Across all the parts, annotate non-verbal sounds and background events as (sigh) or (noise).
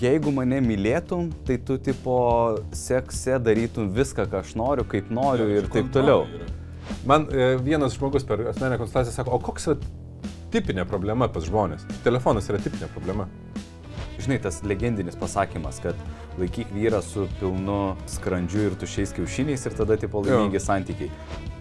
jeigu mane mylėtum, tai tu tipo sekse darytum viską, ką aš noriu, kaip noriu ir taip toliau. Man e, vienas žmogus per asmenę konsultaciją sako, o koks yra tipinė problema pas žmonės? Telefonas yra tipinė problema. Žinai, tas legendinis pasakymas, kad laikyk vyrą su pilnu skrandžiu ir tušiais kiaušiniais ir tada tipo laimingi santykiai.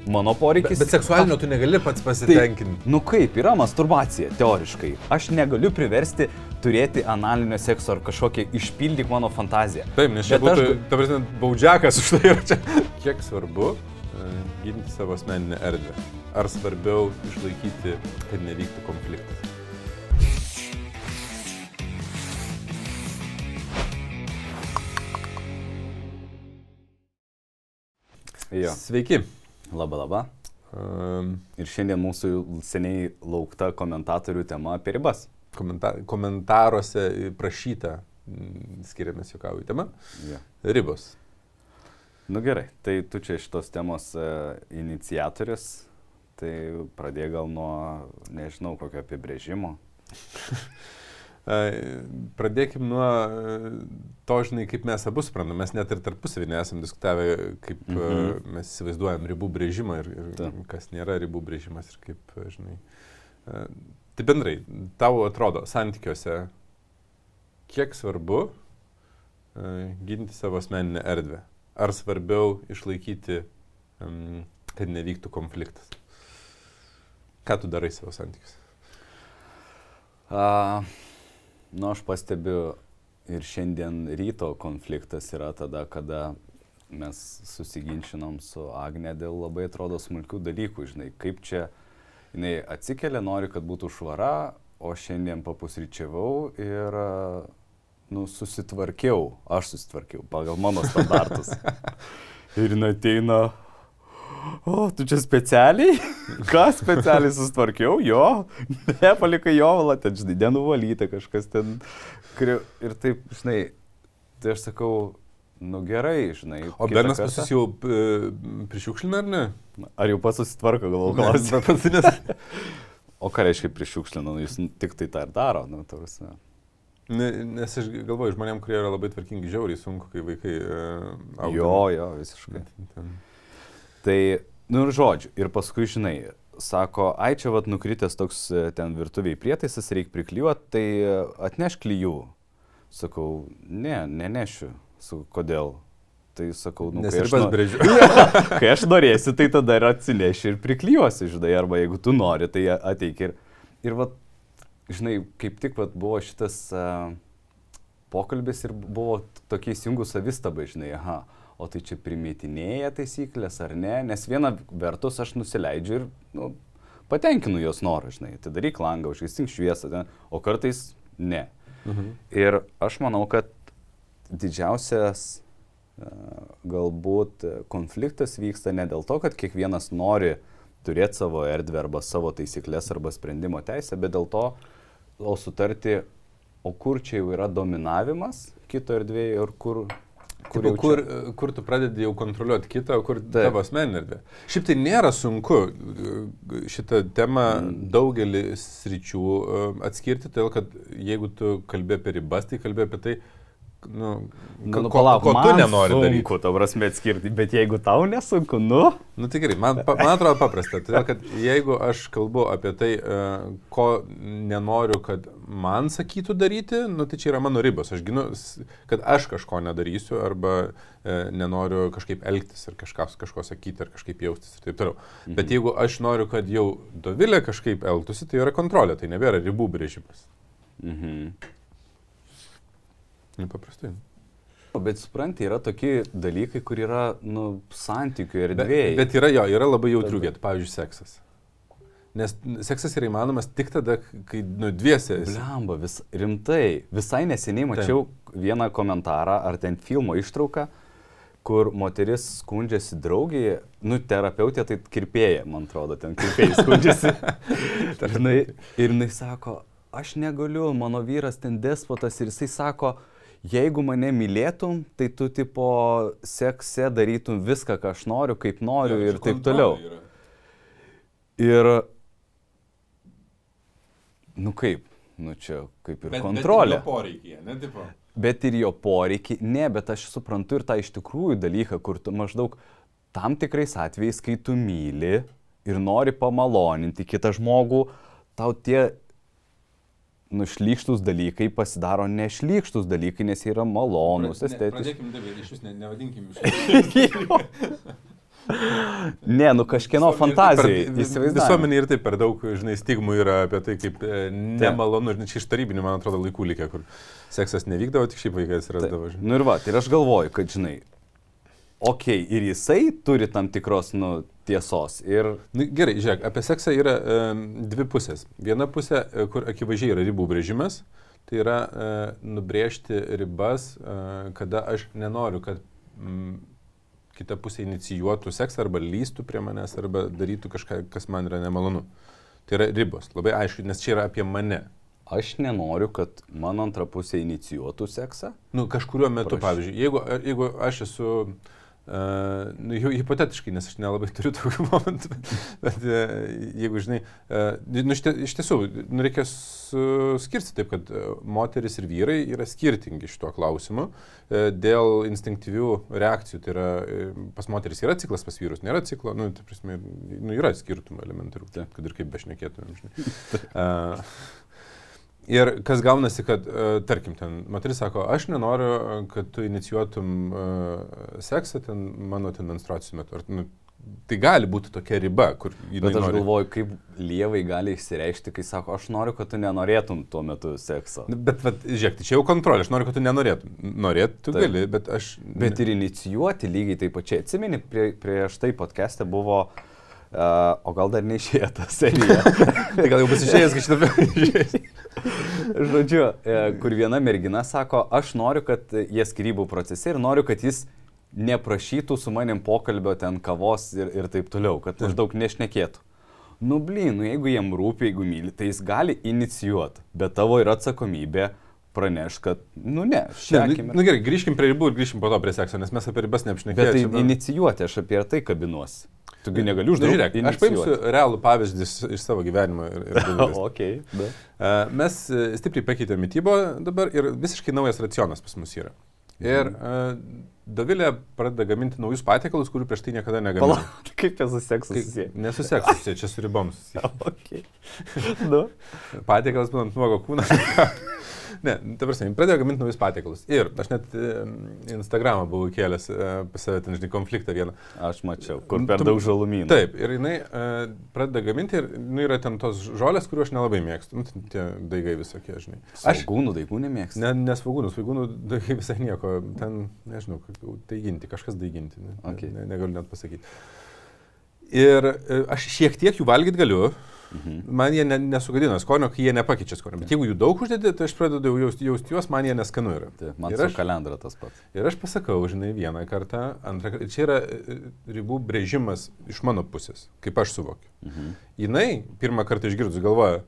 Mano poreikis. Bet, bet seksualinio tu negali pats pasitenkinti. Tai, nu kaip, yra masturbacija, teoriškai. Aš negaliu priversti turėti analinio sekso ar kažkokią išpildyk mano fantaziją. Taip, nes čia būtų, aš- aš... ta prasme, baudžiakas už tai (laughs) yra čia. Kiek svarbu e, ginti savo asmeninę erdvę? Ar svarbiau išlaikyti, kad nevyktų konfliktas? Jo. Sveiki. Labą, labą. Um, Ir šiandien mūsų seniai laukta komentatorių tema apie ribas. komenta komentaruose prašyta, mm, skiriamės juokauju tema, Jo. ribos. Nu gerai, tai tu čia šitos temos e, iniciatorius, tai pradėk gal nuo, nežinau, kokio apibrėžimo. (laughs) Pradėkim nuo e, to, žinai, kaip mes abu suprantam. Mes net ir tarpusavį nesam diskutavę, kaip mhm. Mhm. mes įsivaizduojam ribų brėžimą ir, ir Taip. kas nėra ribų brėžimas ir kaip, e, žinai. Tai bendrai, tau atrodo, santykiuose, kiek svarbu ginti savo asmeninę erdvę? Ar svarbiau išlaikyti, kad nevyktų konfliktas? Ką tu darai savo santykiuose? A, nu, aš pastebiu ir šiandien ryto konfliktas yra tada, kada mes susiginčinom su Agne dėl labai atrodo smulkių dalykų, žinai, kaip čia jinai atsikelia, nori, kad būtų švara, o šiandien papusryčiavau ir, nu, susitvarkiau, aš susitvarkiau pagal mano standartus. (laughs) ir jinai ateina, o, tu čia specialiai? Ką specialiai susitvarkiau? Jo, nepalikai jovalą, ten, žinai, nenuvalyta kažkas ten. Ir taip, žinai, tai aš sakau, nu gerai, žinai. O kartą- pas jūs jau e, prišiukšlina ar ne? Ar jau pats susitvarko, galvoju, klausimas. (laughs) O ką reiškia prišiukšlinu, jis nu, tik tai tą ir daro, nu, tarsi. Ne, nes aš galvoju, žmonėm, kurie yra labai tvarkingi, žiauriai sunku, kai vaikai uh, auga. Jo, jo, visiškai. Ten. Tai, nu ir žodžiu, ir paskui, žinai, sako, ai čia vad nukritęs toks e, ten virtuviai prietaisas, reikia priklijuoti, tai e, atneš klyjų. Sakau, ne, nenešiu. Sakau, kodėl? Tai sakau, nu, Nes kai aš, pats no... brėžiu. (laughs) kai aš norėsiu, tai tada ir atsineši ir priklijuosi, žinai, arba jeigu tu nori, tai ateik ir... Ir, vat, žinai, kaip tik vat, buvo šitas uh, pokalbis ir buvo tokie įsijungų savistabai, žinai, aha, o tai čia primėtinėja taisyklės ar ne, nes viena vertus aš nusileidžiu ir nu, patenkinu jos norą, žinai, atidaryk langą, užgeistink šviesą, ten, o kartais ne. Mhm. Ir aš manau, kad didžiausias e, galbūt konfliktas vyksta ne dėl to, kad kiekvienas nori turėti savo erdvę arba savo taisyklės arba sprendimo teisę, bet dėl to, o sutarti, o kur čia jau yra dominavimas kito erdvėje ir kur... Kur, jau kur, čia- kur tu pradedi jau kontroliuoti kitą, kur Taip. tavo asmeninė. Šiaip tai nėra sunku šitą temą Mm. daugelį sričių e, atskirti, todėl kad jeigu tu kalbė apie ribas, tai kalbė apie tai, nu, Nu, nu, ko, palauk, ko tu man nenori daryti. sunku, ta prasme, atskirti, bet jeigu tau nesunku, nu, Nu gerai, man, pa- man atrodo paprasta. Todėl, kad jeigu aš kalbu apie tai, e, ko nenoriu, kad man sakytų daryti, nu tai čia yra mano ribos. Aš ginu, kad aš kažko nedarysiu arba e, nenoriu kažkaip elgtis ir kažką, kažko sakyti ar kažkaip jaustis ir taip toliau. Mhm. Bet jeigu aš noriu, kad jau Dovilė kažkaip elgtųsi, tai yra kontrolė, tai nebėra ribų brėžimas. mhm. Nu, paprastai. Bet supranti, yra tokie dalykai, kur yra, nu, santykių ir Bet, dviejai. bet yra jo, yra labai jautrių vietų, pavyzdžiui, seksas. Nes seksas yra įmanomas tik tada, kai nu, dviese esi. Blemba, vis, rimtai. Visai neseniai mačiau vieną komentarą ar ten filmo ištrauką, kur moteris skundžiasi draugiai, nu, terapeutė tai kirpėja, man atrodo, ten kirpėjai (laughs) skundžiasi. Ir jinai sako, aš negaliu, mano vyras ten despotas ir jisai sako, jeigu mane mylėtum, tai tu tipo sekse darytum viską, ką aš noriu, kaip noriu ir taip toliau. Ir, nu kaip, nu čia kaip ir kontrolė. poreikiai, ne, tipo. bet ir jo poreikį. Ne, bet aš suprantu ir tą iš tikrųjų dalyką, kur tu maždaug tam tikrais atvejais, kai tu myli ir nori pamaloninti kitą žmogų, tau tie nušlykštus dalykai pasidaro nešlykštus dalykai, nes jie yra malonus, estetiški. Pradėkime dabar, iš vis ne, nevadinkim iš (laughs) ne, nu kažkieno fantazija. Visuomenė ir taip per daug, žinai, stigmų yra apie tai, kaip e, nemalonu, žinai, čia iš tarybinių, man atrodo, laikų likę, kur seksas nevykdavo, tik šiaip vaikai atsirasdavo. Nu ir va, ir aš galvoju, kad, žinai, okay, ir jisai turi tam tikros, nu, tiesos. Ir... Nu, gerai, žiūrėk, apie seksą yra e, dvi pusės. Viena pusė, e, kur akivaizdžiai yra ribų brėžimas, tai yra e, nubrėžti ribas, e, kada aš nenoriu, kad mm, kita pusė inicijuotų seksą arba lystų prie manęs arba darytų kažką, kas man yra nemalonu. Tai yra ribos, labai aišku, nes čia yra apie mane. Aš nenoriu, kad mano antra pusė inicijuotų seksą. Nu, kažkurio metu, Praš... pavyzdžiui, jeigu, jeigu aš esu uh, Uh, nu, jau hipotetiškai, nes aš nelabai turiu tokių (laughs) momentų, bet uh, jeigu žinai, uh, nu, iš, tie, iš tiesų, nu, reikia skirti taip, kad uh, moteris ir vyrai yra skirtingi šituo klausimu uh, dėl instinktyvių reakcijų. Tai yra, pas moteris yra ciklas, pas vyrus nėra ciklo, nu, tai prasme, nu, yra skirtumų elementarių, kad ir kaip bešnekėtumėm, žinai. (laughs) Uh, Ir kas gaunasi, kad, uh, tarkim, ten moteris sako, aš nenoriu, kad tu inicijuotum uh, seksą ten mano ten menstruacijų metu. Ar, nu, tai gali būti tokia riba, kur... Bet aš nori... galvoju, kaip lievai gali išsireikšti, kai sako, aš noriu, kad tu nenorėtum tuo metu sekso. Nu, bet, bet žiūrėk, tai čia jau kontrolė, aš noriu, kad tu nenorėtum. Norėt, tu taip. gali, bet aš... Bet ir inicijuoti lygiai taip pačiai. Atsimeni, prie, prieš tai podcast'e buvo... Uh, o gal dar neišėjo ta serija? (laughs) tai gal jau bus išėjęs, kai šitą. (laughs) Žodžiu, e, kur viena mergina sako, aš noriu, kad jie skirybų procese ir noriu, kad jis neprašytų su manim pokalbio ten kavos ir, ir taip toliau, kad maždaug nešnekėtų. Nu, blin, nu, jeigu jiem rūpi, jeigu myli, tai jis gali inicijuoti, bet tavo yra atsakomybė praneš, kad, nu ne, šiandien. Na nu, gerai, grįžkim prie ribų ir grįžkim po to prie sekso, nes mes apie ribas neapšnekėjome. Bet tai inicijuoti, aš apie tai kabinuosi. Tugi negali uždaryti. Žiūrėk, aš paimsiu realų pavyzdį iš savo gyvenimo. Ir, ir (laughs) okay, be. Mes e, stipriai pakeitėme mytybą dabar ir visiškai naujas racionas pas mus yra. Ir uh, Dovilė pradeda gaminti naujus patiekalus, kurių prieš tai niekada negamino. Pala, (laughs) kaip čia su seksu susiję? Nesuseksu, čia, čia su riboms. (laughs) okay. nu. Patiekalas būnant nuogo kūną. Ne, ta prasme, pradėjo gaminti naujus patiekalus. Ir aš net Instagramą buvau kėlęs e, pas save, ten, žinai, konfliktą vieną. Aš mačiau, kur per daug žalumynų. Taip, ir jinai uh, pradeda gaminti ir nu, yra ten tos žolės, kuriuos aš nelabai mėgstu. Nu, tie daigai visokie, žinai. Aš svagūnų daigų nemėgstu. Ne, nesvagūnų, svagūnų daigai visai nieko. Ten, nežinau, daiginti, kažkas daiginti. Ne, okay. ne, negaliu net pasakyti. Ir aš šiek tiek jų valgyti galiu, Mhm. Man jie ne, nesugadina skonio, kai jie nepakeičia skonio. Bet jeigu jų daug uždedi, tai aš pradedu jausti jaust juos, man jie neskanu yra. Tai, man ir aš kalendrą tas pats. Ir aš pasakau, žinai, vieną kartą, antrą kartą. Čia yra e, ribų brėžimas iš mano pusės, kaip aš suvokiu. Mhm. Jinai pirmą kartą išgirdus galvoja,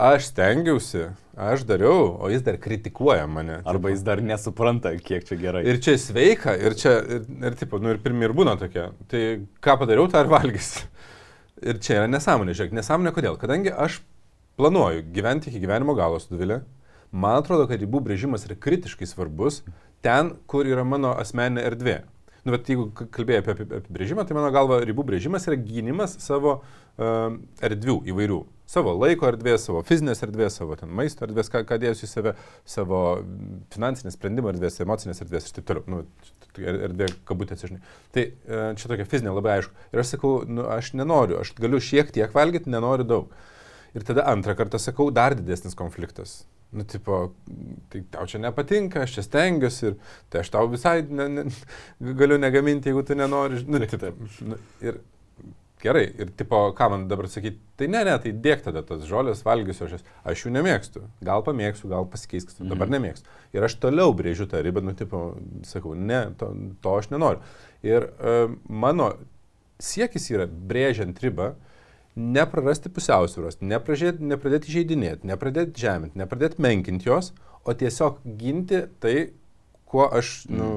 aš stengiausi, aš dariau, o jis dar kritikuoja mane. Arba jis dar nesupranta, kiek čia gerai. Ir čia sveika, ir čia, ir, ir, tipo, nu, ir pirmie ir būna tokie. Tai ką padariau, tą ir valgysi. Ir čia yra nesąmonė, žiūrėk, nesąmonė kodėl? Kadangi aš planuoju gyventi iki gyvenimo galo su Duvilė, man atrodo, kad ribų brėžimas yra kritiškai svarbus ten, kur yra mano asmeninė erdvė. Nu, bet jeigu kalbėjai apie apibrėžimą, tai mano galva ribų brėžimas yra gynimas savo uh, erdvių įvairių. Savo laiko erdvės, savo fizinės erdvės, savo ten maisto erdvės, ką, ką dėsiu į save, savo finansinės sprendimo erdvės, emocinės erdvės ir taip toliau. Nu, erdvė kabutėse, žinai. Tai uh, čia tokia fizinė labai aišku. Ir aš sakau, nu, aš nenoriu, aš galiu šiek tiek valgyti, nenoriu daug. Ir tada antrą kartą sakau, dar didesnis konfliktas. Nu, tipo, tai tau čia nepatinka, aš čia stengiuosi ir tai aš tau visai ne, ne, galiu negaminti, jeigu tu nenori. Nu, taip, taip. Nu, ir gerai, ir tipo, ką man dabar sakyti, tai ne, ne, tai dėk tada tas žolės, valgysiu aš jas, aš jų nemėgstu. Gal pamėgsiu, gal pasikeisk, dabar mhm. nemėgstu. Ir aš toliau brėžiu tą ribą, nu, tipo, sakau, ne, to, to aš nenoriu. Ir uh, mano siekis yra brėžiant ribą, neprarasti pusiausvėros, nepradėti žaidinėti, nepradėti žeminti, nepradėti menkinti jos, o tiesiog ginti tai, kuo aš nu,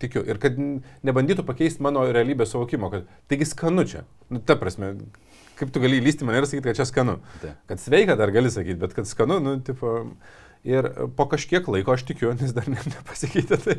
tikiu. Ir kad nebandytų pakeisti mano realybės suvokimo, kad taigi skanu čia. Nu, ta prasme, kaip tu gali įlysti mane ir sakyti, kad čia skanu. Ta. Kad sveika dar gali sakyti, bet kad skanu, nu, tipo. Ir po kažkiek laiko aš tikiu, nes dar ne, (laughs) nepasikeitė tai.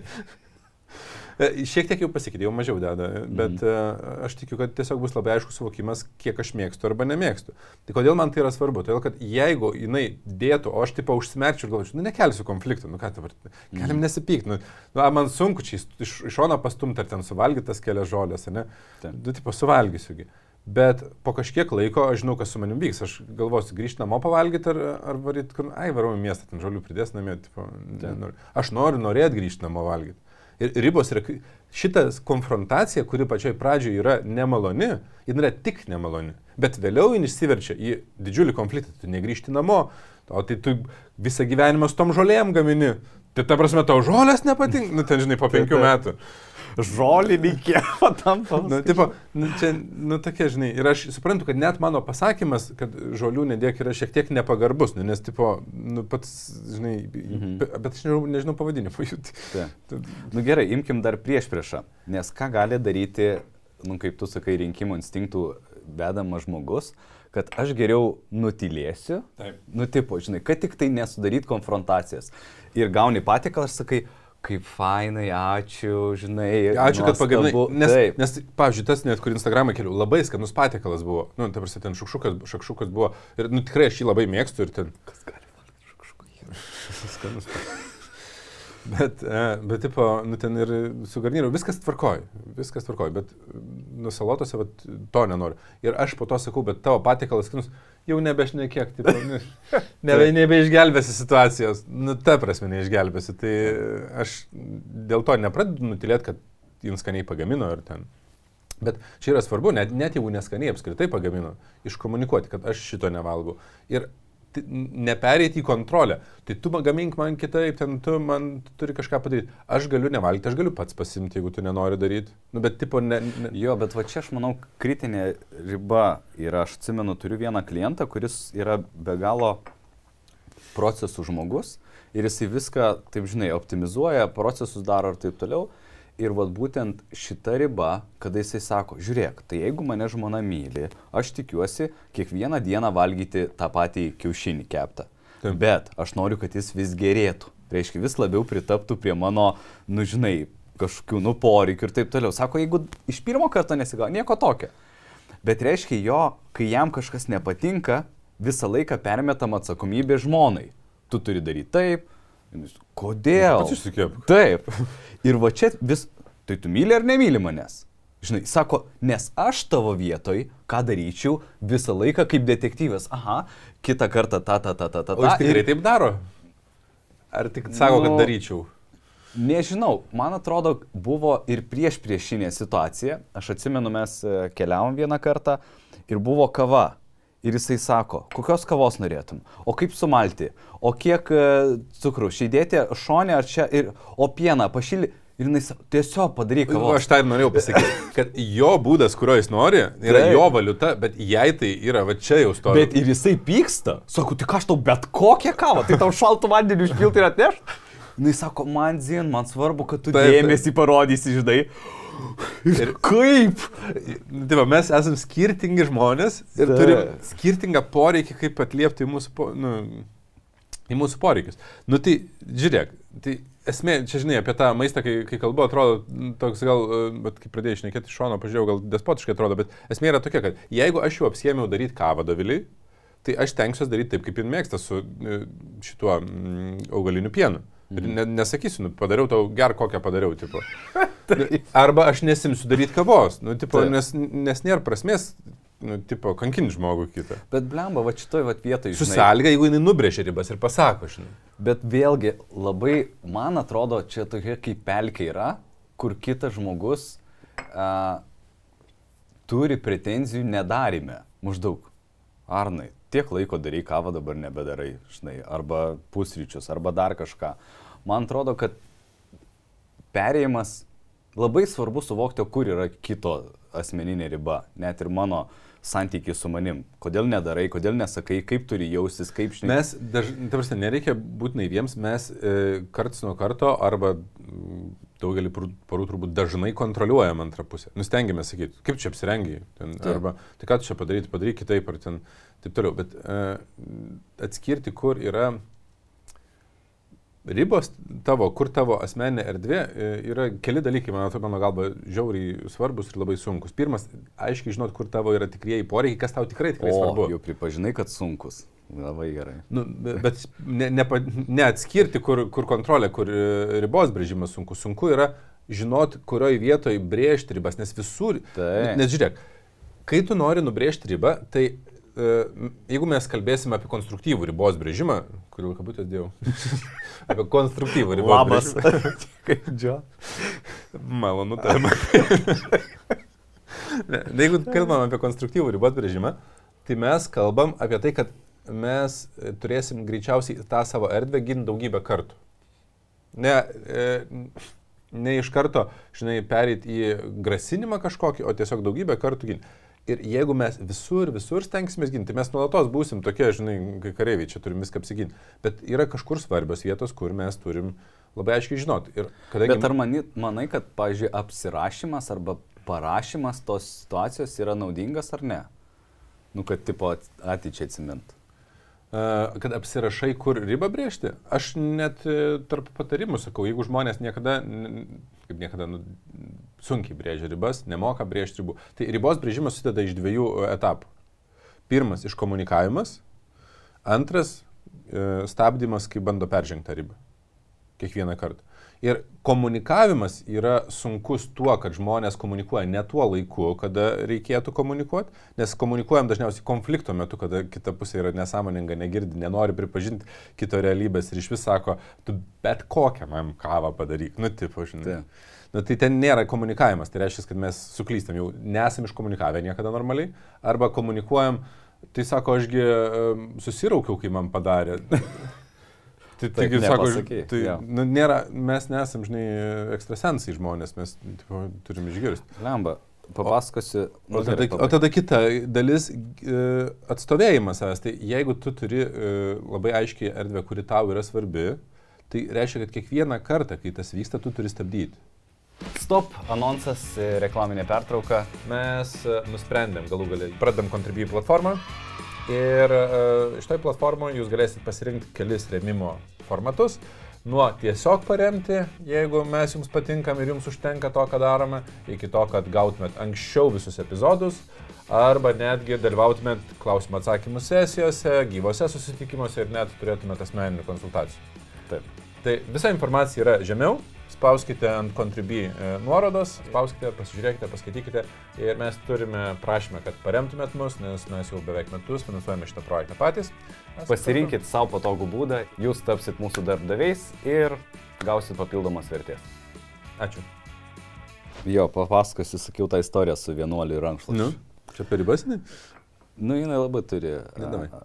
E, Šiek tiek jau pasikeitė, jau mažiau deda, bet mm. aš tikiu, kad tiesiog bus labai aiškus suvokimas, kiek aš mėgstu arba nemėgstu. Tai kodėl man tai yra svarbu? Todėl, kad jeigu jinai dėtų, o aš taip užsimerčiu ir galvočiau, nu nekelsiu konfliktų, nu ką dabar, galim Mhm. nesipykti, nu, nu man sunku čia iš, iš šono pastumti ar ten suvalgytas kelias žolės, ne? Taip. Du tipo suvalgysiugi. Bet po kažkiek laiko aš žinau, kas su manim vyks. Aš galvosiu, grįžti namo pavalgyti ar, ar varyti, kur, ai, varau į miestą, ten žolių pridės namie. Tipo, nenoriu. aš noriu norėti grįžti namo valgyti. Ir ribos yra, šitas konfrontacija, kuri pačioj pradžioje yra nemaloni, jin yra tik nemaloni. Bet vėliau jin išsiverčia į didžiulį konfliktą. Tu negrįžti namo, o tai tu visą gyvenimą su tom žolėm gamini. Tai ta prasme, tau žolės nepatinka, nu ten žinai, po penkių metų. Žolininkė, (laughs) tampa. Nu, tipo, nu, čia, nu, tokia, žinai, ir aš suprantu, kad net mano pasakymas, kad žolių nedėk yra šiek tiek nepagarbus, nu, nes, tipo, nu, pats, žinai, mhm. bet aš nežinau, nežinau pavadinimo. (laughs) Tai. Nu gerai, imkim dar prieš priešą. Nes ką gali daryti, nu kaip tu sakai, rinkimų instinktų vedamas žmogus, kad aš geriau nutilėsiu. Taip. Nu tipo, žinai, kad tik tai nesudaryt konfrontacijas. Ir gauni patikalą, aš sakai, kaip fainai, ačiū, žinai. Ačiū, kad pagaminai. Nes, Taip. nes, pavyzdžiui, tas net, kur Instagramą keliu, labai skanus patiekalas buvo. Nu, ta prasme, ten šakšukas, šakšukas buvo. Ir, nu, tikrai aš jį labai mėgstu ir ten. Kas gali valgyti kažkokį Skanus. Bet, e, bet, tipo, nu, ten ir su garnyru viskas tvarkoj, viskas tvarkoj, bet nu, salotose vat, to nenoriu. Ir aš po to sakau, bet tavo patiekalas skanus, jau nebešnekėk, tipo, (laughs) ne, nebe, nebeišgelbėsi situacijos. Nu, ta prasme, neišgelbėsi. Tai aš dėl to nepradedu nutilėti, kad jin skaniai pagamino ir ten. Bet čia yra svarbu, net, net jeigu neskaniai apskritai pagamino, iškomunikuoti, kad aš šito nevalgau. Ir nepereiti į kontrolę. Tai tu gamink man kitaip, ten tu man turi kažką padaryti. Aš galiu nevalgyti, aš galiu pats pasimti, jeigu tu nenori daryti. Nu, bet tipo, ne, ne, Jo, bet va čia aš manau, kritinė riba yra, aš atsimenu, turiu vieną klientą, kuris yra be galo procesų žmogus ir jisai viską, taip žinai, optimizuoja, procesus daro ir taip toliau. Ir vad būtent šita riba, kada jisai sako, žiūrėk, tai jeigu mane žmona myli, aš tikiuosi kiekvieną dieną valgyti tą patį kiaušinį keptą. Taip. Bet aš noriu, kad jis vis gerėtų. Reiškia, vis labiau pritaptų prie mano, nu žinai, kažkokių, nu, poreikių ir taip toliau. Sako, jeigu iš pirmo karto nesigavo, nieko tokio. Bet reiškia, jo, kai jam kažkas nepatinka, visą laiką permetam atsakomybę žmonai. Tu turi daryti taip. Kodėl? Taip. Ir va čia vis, tai tu myli ar nemyli manęs? Žinai, sako, nes aš tavo vietoj, ką daryčiau visą laiką kaip detektyvas. Aha, kitą kartą ta, ta, ta, ta, ta. O jis ta, tikrai ir- taip daro? Ar tik sako, kad Nu, daryčiau? Nežinau, man atrodo, buvo ir prieš priešinė situacija. Aš atsimenu, mes e, keliavom vieną kartą ir buvo kava. Ir jisai sako, kokios kavos norėtum, o kaip sumalti, o kiek e, cukrus, įdėti šonę ar čia, ir, o pieną pašylį. Ir jis tiesiog padaryk Nu, kavos. aš tai norėjau pasakyti, (laughs) kad jo būdas, kurio jis nori, yra Taip. jo valiuta, bet jai tai yra, va čia jau stovi. Bet ir jisai pyksta. Sako, tik aš tau bet kokią kavą, tai tau šaltų vandenį išpilti ir atneš. (laughs) Na, jis sako, man zin, man svarbu, kad tu taip. dėmesį parodysi, žinai. Ir kaip? Tai va, mes esame skirtingi žmonės ir Taip. turim skirtingą poreikį, kaip atliepti į mūsų, po, nu, į mūsų poreikius. Nu tai, žiūrėk, tai esmė, čia žinai, apie tą maistą, kai, kai kalbu, atrodo, nu, toks gal, bet kai pradėjai išnekėti iš šono, pažiūrėjau, gal despotiškai atrodo, bet esmė yra tokia, kad jeigu aš jau apsiemiau daryti kavą doviliai, tai aš tenksiuosi daryti taip, kaip jin mėgsta su e, šituo mm, augaliniu pienu. Ir ne, nesakysiu, nu, padariau tau ger kokią padariau, tipo. (laughs) Arba aš nesimsiu daryti kavos, nu, tipo, Taip. nes, nes nėra prasmės, nu, tipo, kankinti žmogų kitą. Bet blemba, va šitoj va vietoj. Su žinai. sąlyga, jeigu jinai nubrėžia ribas ir pasako, žinai. Bet vėlgi, labai, man atrodo, čia tokia kaip pelkė yra, kur kitas žmogus a, turi pretenzijų nedarime. Maždaug. Arnai, tiek laiko darai kavą, dabar nebedarai, žinai, arba pusryčius, arba dar kažką. Man atrodo, kad perėjimas labai svarbu suvokti, kur yra kito asmeninė riba, net ir mano santykiai su manim. Kodėl nedarai, kodėl nesakai, kaip turi jaustis, kaip žinai. Mes, dažnai, ta prasme, nereikia būti naiviems, mes e, karts nuo karto arba mm, daugelį parų turbūt dažnai kontroliuojam antrą pusę. Nustengiamės sakyti, kaip čia apsirengiai, ten, Taip. arba tai ką tu čia padaryti, padaryk kitaip, ar ten taip toliau. Bet e, atskirti, kur yra ribos tavo, kur tavo asmeninė erdvė, e, yra keli dalykai, man atrodo, mano galva, žiauriai svarbus ir labai sunkus. Pirmas, aiškiai žinot, kur tavo yra tikrieji poreikiai, kas tau tikrai tikrai O, svarbu. jau pripažinai, kad sunkus. Labai gerai. Nu, be- bet ne, ne, neatskirti, kur, kur kontrolė, kur e, ribos brėžimas sunku. Sunku yra žinot, kurioje vietoje brėžti ribas, nes visur. Taip. Nes žiūrėk, kai tu nori nubrėžti ribą, tai e, jeigu mes kalbėsime apie konstruktyvų ribos brėžimą, kurį kabutės dėjau, (laughs) apie konstruktyvų ribos Labas. (laughs) Kaip džio. Malonu tema. (laughs) Ne, Jeigu kalbam apie konstruktyvų ribos brėžimą, tai mes kalbam apie tai, kad mes e, turėsim greičiausiai tą savo erdvę ginti daugybę kartų. Ne, e, ne iš karto, žinai, perėti į grasinimą kažkokį, o tiesiog daugybę kartų ginti. Ir jeigu mes visur, visur stengsime ginti, mes nuolatos būsim tokie, žinai, kai kareiviai čia turim viską apsiginti. Bet yra kažkur svarbios vietos, kur mes turim labai aiškiai žinoti. Ir kadangi... Bet ar mani, manai, kad, pavyzdžiui, apsirašymas arba parašymas tos situacijos yra naudingas ar ne? Nu, kad tipo at- ateičiai atsimint. E, kad apsirašai, kur ribą brėžti. Aš net e, tarp patarimų sakau, jeigu žmonės niekada, kaip niekada, nu, sunkiai brėžia ribas, nemoka brėžti ribų, tai ribos brėžimas susideda iš dviejų e, etapų. Pirmas - iškomunikavimas, antras e, - stabdymas, kai bando peržengti tą ribą. Kiekvieną kartą. Ir komunikavimas yra sunkus tuo, kad žmonės komunikuoja ne tuo laiku, kada reikėtų komunikuoti, nes komunikuojam dažniausiai konflikto metu, kada kita pusė yra nesąmoninga, negirdi, nenori pripažinti kito realybės ir iš vis sako, tu bet kokią man kavą padaryk, nu, tipo, žinai. Taip. Nu, tai ten nėra komunikavimas, tai reiškia, kad mes suklystam, jau nesam iškomunikavę niekada normaliai, arba komunikuojam, tai sako, ašgi em, susiraukiau, kai man padarė. (laughs) Tai, taigi, sako, tai, jo. nu, nėra, mes nesam, žinai, ekstrasensai žmonės, mes tipo, turim išgirsti. Lemba, papasakosiu. O tada, o tada kita dalis e, - atstovėjimas savęs. Tai jeigu tu turi e, labai aiškiai erdvę, kuri tau yra svarbi, tai reiškia, kad kiekvieną kartą, kai tas vyksta, tu turi stabdyti. Stop, anonsas, e, reklaminė pertrauka. Mes e, nusprendėm galų galiai, pradedam Contribui platformą ir e, šitoj platformoje jūs galėsite pasirinkti kelis remimo formatus. Nuo tiesiog paremti, jeigu mes jums patinkam ir jums užtenka to, ką darome, iki to, kad gautumėt anksčiau visus epizodus, arba netgi dalyvautumėt klausimų atsakymų sesijose, gyvose susitikimuose ir net turėtumėt asmeninių konsultacijų. Taip. Tai visa informacija yra žemiau, spauskite ant Contribui e, nuorodos, spauskite, pasižiūrėkite, paskaitykite ir mes turime prašymą, kad paremtumėt mus, nes mes jau beveik metus finansuojame šitą projektą patys. Mes Pasirinkit savo patogų būdą, jūs tapsit mūsų darbdaviais ir gausit papildomas vertės. Ačiū. Jo, papasakosiu, sakiau tą istoriją su vienuoliu rankšluočiu. Nu, čia per ribas, ne? Nu, jinai labai turi a,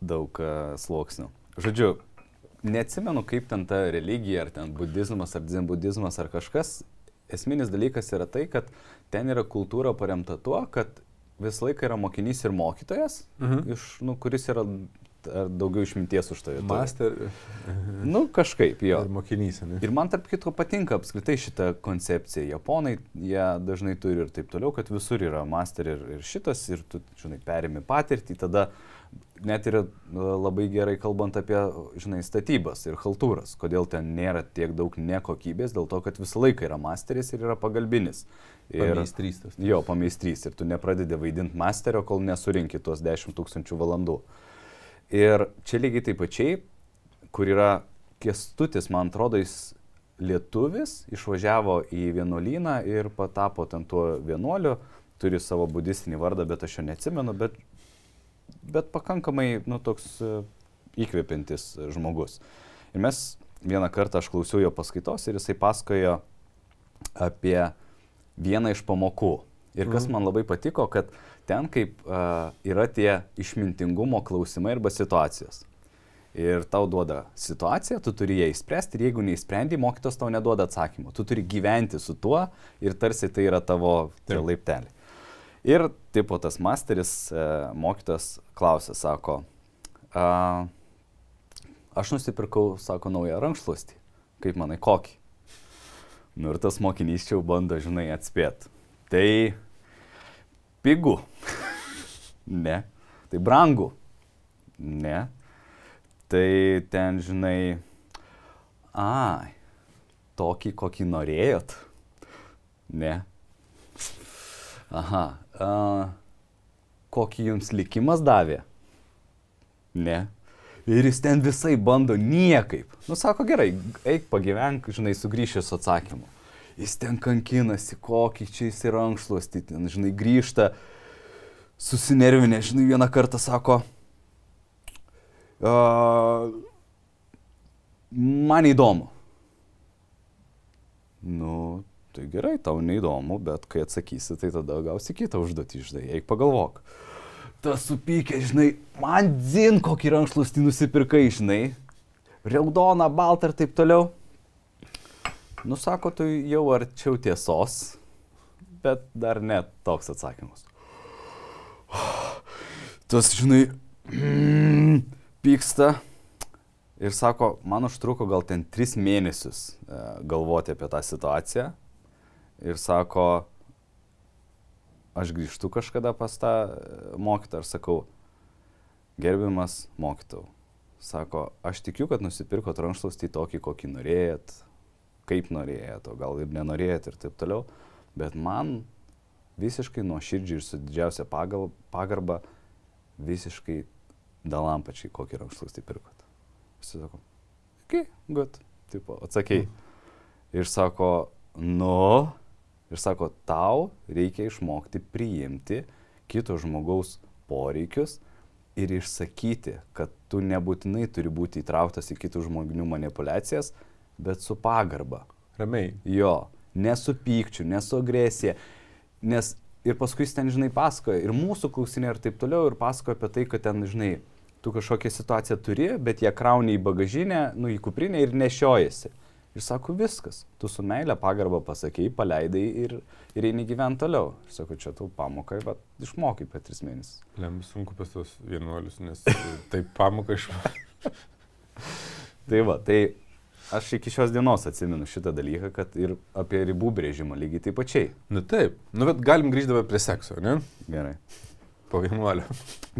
daug a, sluoksnių. Žodžiu, neatsimenu, kaip ten ta religija, ar ten budizmas, ar dzenbudizmas, ar kažkas. Esminis dalykas yra tai, kad ten yra kultūra paremta tuo, kad visą laiką yra mokinys ir mokytojas, Mhm. iš, nu, kuris yra ar daugiau išminties už tave. turi. Master Nu, kažkaip jo. ir mokinys, ne? Ir man tarp kitko patinka apskritai šitą koncepciją. Japonai ją dažnai turi ir taip toliau, kad visur yra master ir, ir šitas, ir tu, žinai, perimi patirtį, tada net yra a, labai gerai kalbant apie, žinai, statybas ir haltūras, kodėl ten nėra tiek daug nekokybės, dėl to, kad visą laiką yra masteris ir yra pagalbinis. Ir, Pameistrystas. jo, pameistrys ir tu nepradedi vaidinti masterio, kol nesurinkit tuos 10 tūkstančių valandų. Ir čia lygiai taip pačiai, kur yra kestutis, man atrodo, jis lietuvis, išvažiavo į vienuolyną ir patapo ten tuo vienuoliu, turi savo budistinį vardą, bet aš jo neatsimenu, bet, bet pakankamai, nu, toks e, įkvepiantis žmogus. Ir mes vieną kartą aš klausiau jo paskaitos ir jisai pasakojo apie vieną iš pamokų. Ir kas Mhm. man labai patiko, kad ten kaip uh, yra tie išmintingumo klausimai arba situacijos. Ir tau duoda situaciją, tu turi ją įspręsti ir jeigu neįsprendi, mokytos tau neduoda atsakymų. Tu turi gyventi su tuo ir tarsi tai yra tavo tie Taip. Ir tipo tas masteris, uh, mokytas klausė, sako, uh, aš nusipirkau, sako, naują rankšluostį. Kaip manai, kokį? Nu ir tas mokinys čia jau bando, žinai, atspėti. Tai pigu. (laughs) ne. Tai brangu. Ne. Tai ten, žinai, ai, tokį, kokį norėjot? Ne. Aha. A, kokį jums likimas davė? Ne. Ir jis ten visai bando niekaip. Nu, sako, gerai, eik pagyvenk, žinai, sugrįšiu su atsakymu. Jis ten kankinasi, kokį čia jis yra ankšluosti, ten, žinai, grįžta, susinervinę, žinai, vieną kartą sako, uh, man įdomu. Nu, tai gerai, tau neįdomu, bet kai atsakysi, tai tada gausi kitą užduotį, žinai, eik pagalvok. Tas supykė, žinai, man dzin kokį rankšluostį nusipirkai, žinai, raudoną, baltą ir taip toliau. Nusako, tu jau arčiau tiesos, bet dar net toks atsakymas. Tas, žinai, mm, pyksta, Ir sako, man užtruko gal ten tris mėnesius e, galvoti apie tą situaciją. Ir sako, aš grįžtu kažkada pas tą e, mokytą ir sakau, gerbiamas mokytau. Sako, aš tikiu, kad nusipirkot rankšluostį tokį, kokį norėjot, kaip norėjot, o gal ir nenorėjot ir taip toliau. Bet man visiškai nuo širdžiai ir su didžiausia pagarba visiškai dalampačiai, kokį rankšluostį pirkot. Jis sako, okei, okay, good, tipo, atsakėjai. Mm. Ir sako, nu, ir sako, tau reikia išmokti priimti kito žmogaus poreikius ir išsakyti, kad tu nebūtinai turi būti įtrauktas į kitų žmonių manipulacijas, bet su pagarba. Ramiai. Jo, nesu pykčiu, nesu agresija. Nes ir paskui jis ten, žinai, pasakoja ir mūsų klausinė ir taip toliau, ir pasakoja apie tai, kad ten, žinai, tu kažkokią situaciją turi, bet jie krauni į bagažinę, nu į kuprinę ir nešiojasi. Ir sako, viskas, tu su meilė pagarbą pasakėjai, paleidai ir, ir eini gyventi toliau. Ir sako, čia tau pamokai, bet išmokai per tris mėnesius. Lem sunku pas tos vienuolius, nes taip pamoka išmokai. (laughs) tai va, tai aš iki šios dienos atsimenu šitą dalyką, kad ir apie ribų brėžimą lygiai taip pačiai. Na taip, nu bet galim grįždavę prie sekso, ne? Gerai. Po vienuolio.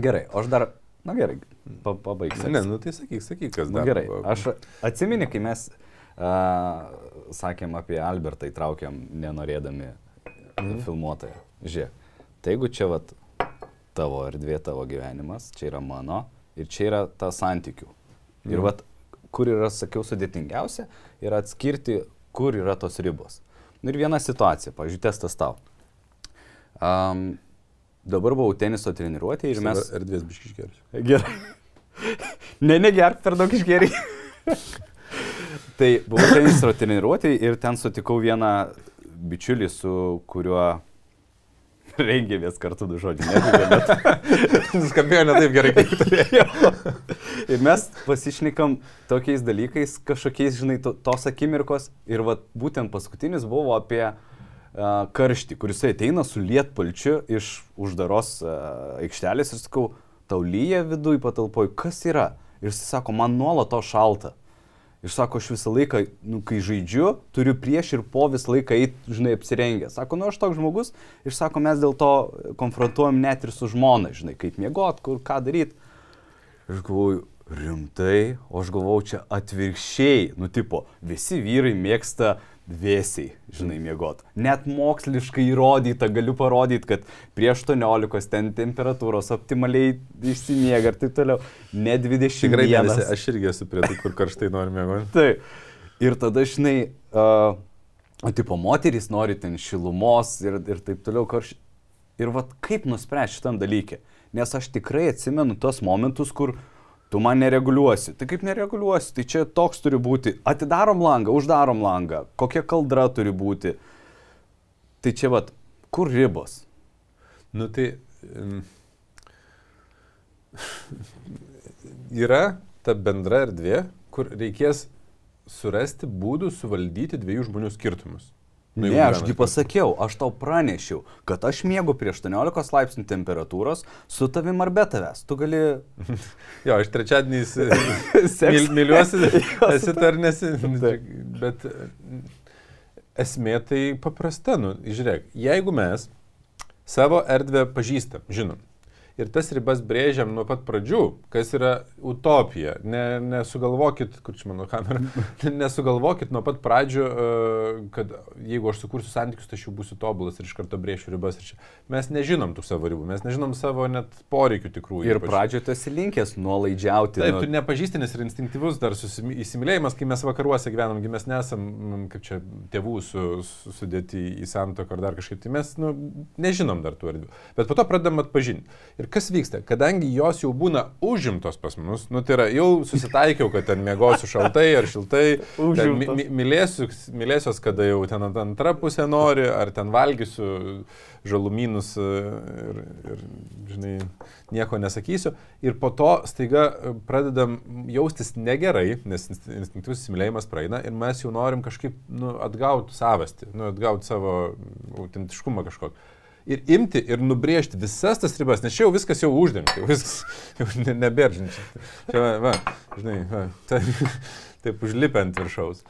Gerai, o aš dar Na gerai, pa, pabaigsiu. Ne, nu tai sakyk, sakyk, kas dar. Na, gerai, aš atsimeni, kai mes sakėm apie Albertą įtraukėm nenorėdami mm. filmuotoją. Žiūrėk, tai jeigu čia vat, tavo erdvė, tavo gyvenimas, čia yra mano ir čia yra ta santykių. Mm. Ir mhm. vat, kur yra, sakiau, sudėtingiausia, yra atskirti, kur yra tos ribos. Nu ir viena situacija, pavyzdžiui, testas tau. Um, Dabar buvau teniso treniruotė ir mes... Erdvės biški išgeriu. Gerai. (laughs) ne, negerk per daug išgeriai. (laughs) tai buvau teniso treniruotė ir ten sutikau vieną bičiulį, su kuriuo rengėmės kartu du žodžiai. (laughs) Skambėjo ne taip gerai, kaip turėjau. (laughs) ir mes pasišnekam tokiais dalykais, kažkokiais, žinai, to, tos akimirkos. Ir vat, būtent paskutinis buvo apie uh, karštį, kuris ateina su lietpalčiu iš uždaros aikštelės ir sakau, tau lyja viduje patalpoj, kas yra? Ir jis sako, man nuolato šalta. Ir sako, aš visą laiką, nu, kai žaidžiu, turiu prieš ir po visą laiką eiti, žinai, apsirengęs. Sako, nu, aš toks žmogus ir sako, mes dėl to konfrontuojam net ir su žmona, žinai, kaip miegot, kur ką daryti. Ir galvoju, rimtai, o aš galvoju, čia atvirkščiai, nu, tipo, visi vyrai mėgsta uh, vėsiai, žinai, miegot. Net moksliškai įrodyta, galiu parodyti, kad prie 18 ten temperatūros optimaliai išsimiega ir taip toliau. Ne 20. Tikrai ne visi, aš irgi esu prie tų, kur karštai nori miegoti. (laughs) Taip. Ir tada, žinai, uh, tipo, moterys nori ten šilumos ir, ir taip toliau karštai. Ir vad kaip nuspręsti šitam dalykė. Nes aš tikrai atsimenu tos momentus, kur uh, tu man nereguliuosi. Tai kaip nereguliuosi, tai čia toks turi būti. Atidarom langą, uždarom langą, kokia kaldra turi būti. Tai čia vad, kur ribos? Nu tai um, yra ta bendra erdvė, kur reikės surasti būdų suvaldyti dviejų žmonių skirtumus. Nu, ne, ašgi pasakiau, aš tau pranešiau, kad aš mėgau prie 18 laipsnių temperatūros su tavim ar be tavęs. Tu gali... (laughs) jo, aš trečiadieniais (laughs) myl, myliuosi, (laughs) esi tarnesi, bet esmė tai paprasta, nu, žiūrėk, jeigu mes savo erdvę pažįstam, žinom, ir tas ribas brėžiam nuo pat pradžių, kas yra utopija. Ne, nesugalvokit, kur čia mano kamera, (laughs) nesugalvokit nuo pat pradžių, e, kad jeigu aš sukursiu santykius, tai aš jau būsiu tobulas ir iš karto brėšiu ribas. Mes nežinom tų savo ribų, mes nežinom savo net poreikių tikrųjų. Ir pradžioje tu esi linkęs nuolaidžiauti. Taip, nu... tu nepažįstinis ir instinktyvus dar įsimylėjimas, kai mes vakaruose gyvenam, kai mes nesam, kaip čia, tėvų su, su, sudėti į santoką ar dar kažkaip, tai mes nu, nežinom dar tų erdvių. Bet po to pradedam atpažinti. Ir kas vyksta? Kadangi jos jau būna užimtos pas mus, nu tai yra, jau susitaikiau, kad ten mėgosiu šaltai ar šiltai, mi, mi, mylėsiu, mylėsiuos, kada jau ten antra pusė nori, ar ten valgysiu žalumynus ir, ir, žinai, nieko nesakysiu. Ir po to staiga pradedam jaustis negerai, nes instinktyvus įsimylėjimas praeina ir mes jau norim kažkaip nu, atgauti savastį, nu, atgauti savo autentiškumą kažkokį ir imti ir nubrėžti visas tas ribas, nes čia jau viskas jau uždengta, jau viskas (laughs) jau ne, neberžinčia. Čia, va, va, žinai, va, taip, (laughs) taip užlipę ant viršaus.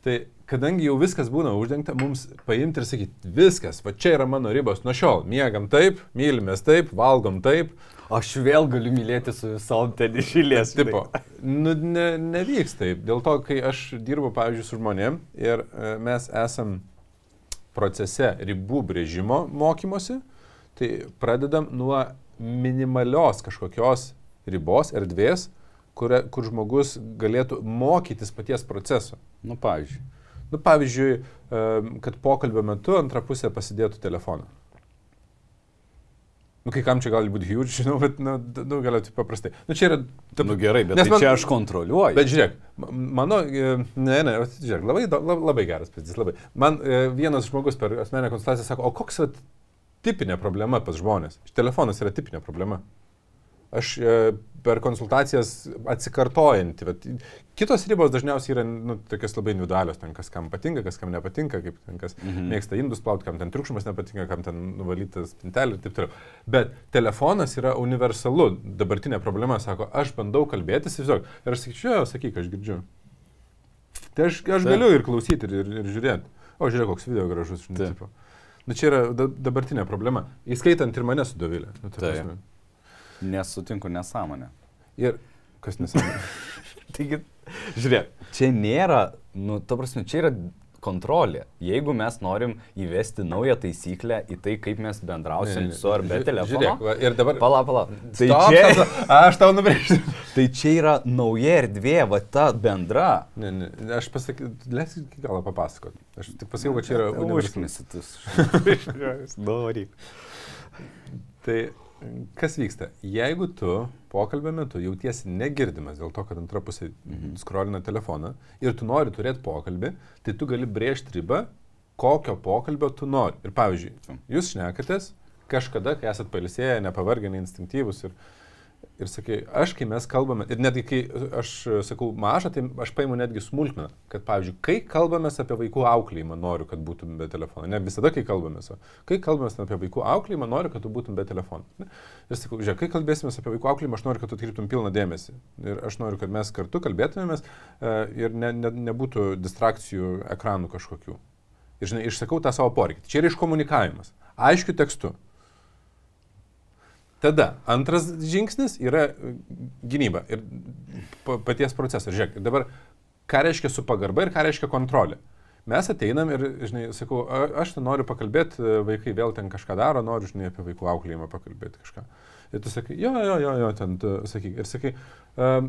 Tai kadangi jau viskas būna uždengta, mums paimti ir sakyti, viskas, va čia yra mano ribos nuo šiol. Miegam taip, mylimės taip, valgom taip. Aš vėl galiu mylėti su visom ten išėlės. Tipo, nu, ne, nevyks taip. Dėl to, kai aš dirbu, pavyzdžiui, su žmonėm ir e, mes esam procese ribų brėžimo mokymosi, tai pradedam nuo minimalios kažkokios ribos, erdvės, kur, kur žmogus galėtų mokytis paties proceso. Nu, pavyzdžiui. Nu, pavyzdžiui, kad pokalbio metu antra pusė pasidėtų telefoną. Nu, kai kam čia gali būti huge, (laughs) žinau, bet, nu, nu gali tai paprastai. Nu, čia yra... Ta, nu, gerai, bet tai man, čia aš kontroliuoju. Bet žiūrėk, mano, e, ne, ne, žiūrėk, labai, labai, labai geras pavyzdys, labai. Man e, vienas žmogus per asmenę konsultaciją sako, o koks yra tipinė problema pas žmonės? Telefonas yra tipinė problema aš e, per konsultacijas atsikartojanti. Bet kitos ribos dažniausiai yra nu, tokios labai individualios, ten kas kam patinka, kas kam nepatinka, kaip ten kas mhm. mėgsta indus plauti, kam ten triukšmas nepatinka, kam ten nuvalytas pintelė ir taip toliau. Bet telefonas yra universalu. Dabartinė problema, sako, aš bandau kalbėtis, tiesiog. Ir aš sakyčiau, sakyk, aš girdžiu. Tai aš, aš galiu ir klausyti, ir, ir, ir žiūrėti. O žiūrėk, koks video gražus, žinai. Nu, čia yra dabartinė problema, įskaitant ir mane su Dovilė. Nu. Nesutinku nesąmonę. Ir kas nesąmonė? (laughs) Taigi, žiūrėk, čia nėra, nu, ta prasme, čia yra kontrolė. Jeigu mes norim įvesti naują taisyklę į tai, kaip mes bendrausim ne, ne, su ar be telefono. Žiūrėk, va, ir dabar... Pala, pala. Tai Stop, čia... Aš tau nubrėžiu. (laughs) tai čia yra nauja erdvė, va ta bendra. Ne, ne, aš pasakysiu, leisk iki galo papasakoti. Aš tik pasakiau, kad čia yra... Užknisitus. Nori. (laughs) tai kas vyksta? Jeigu tu pokalbio metu jautiesi negirdimas dėl to, kad antra pusė mhm. skrolina telefoną ir tu nori turėti pokalbį, tai tu gali brėžti ribą, kokio pokalbio tu nori. Ir pavyzdžiui, jūs šnekatės kažkada, kai esat palisėję, nepavargę, neinstinktyvus ir Ir sakai, aš kai mes kalbame, ir netgi kai aš sakau mažą, tai aš paimu netgi smulkmeną, kad pavyzdžiui, kai kalbame apie vaikų auklėjimą, noriu, kad būtum be telefono. Ne visada, kai kalbame, kai kalbame apie vaikų auklėjimą, noriu, kad tu būtum be telefono. Ne? Ir sakau, žiūrėk, kai kalbėsime apie vaikų auklėjimą, aš noriu, kad tu atkreiptum pilną dėmesį. Ir aš noriu, kad mes kartu kalbėtumėmės e, ir ne, ne, nebūtų distrakcijų ekranų kažkokių. Ir žinai, išsakau tą savo poreikį. Čia yra iškomunikavimas. Aiškiu tekstu. Tada antras žingsnis yra e, gynyba ir paties procesas. Žiūrėk, dabar ką reiškia su pagarba ir ką reiškia kontrolė. Mes ateinam ir, žinai, sakau, aš ten noriu pakalbėti, e, vaikai vėl ten kažką daro, noriu, žinai, apie vaikų auklėjimą pakalbėti kažką. Ir tu sakai, jo, jo, jo, jo, ten, tu sakyk. Ir sakai, um,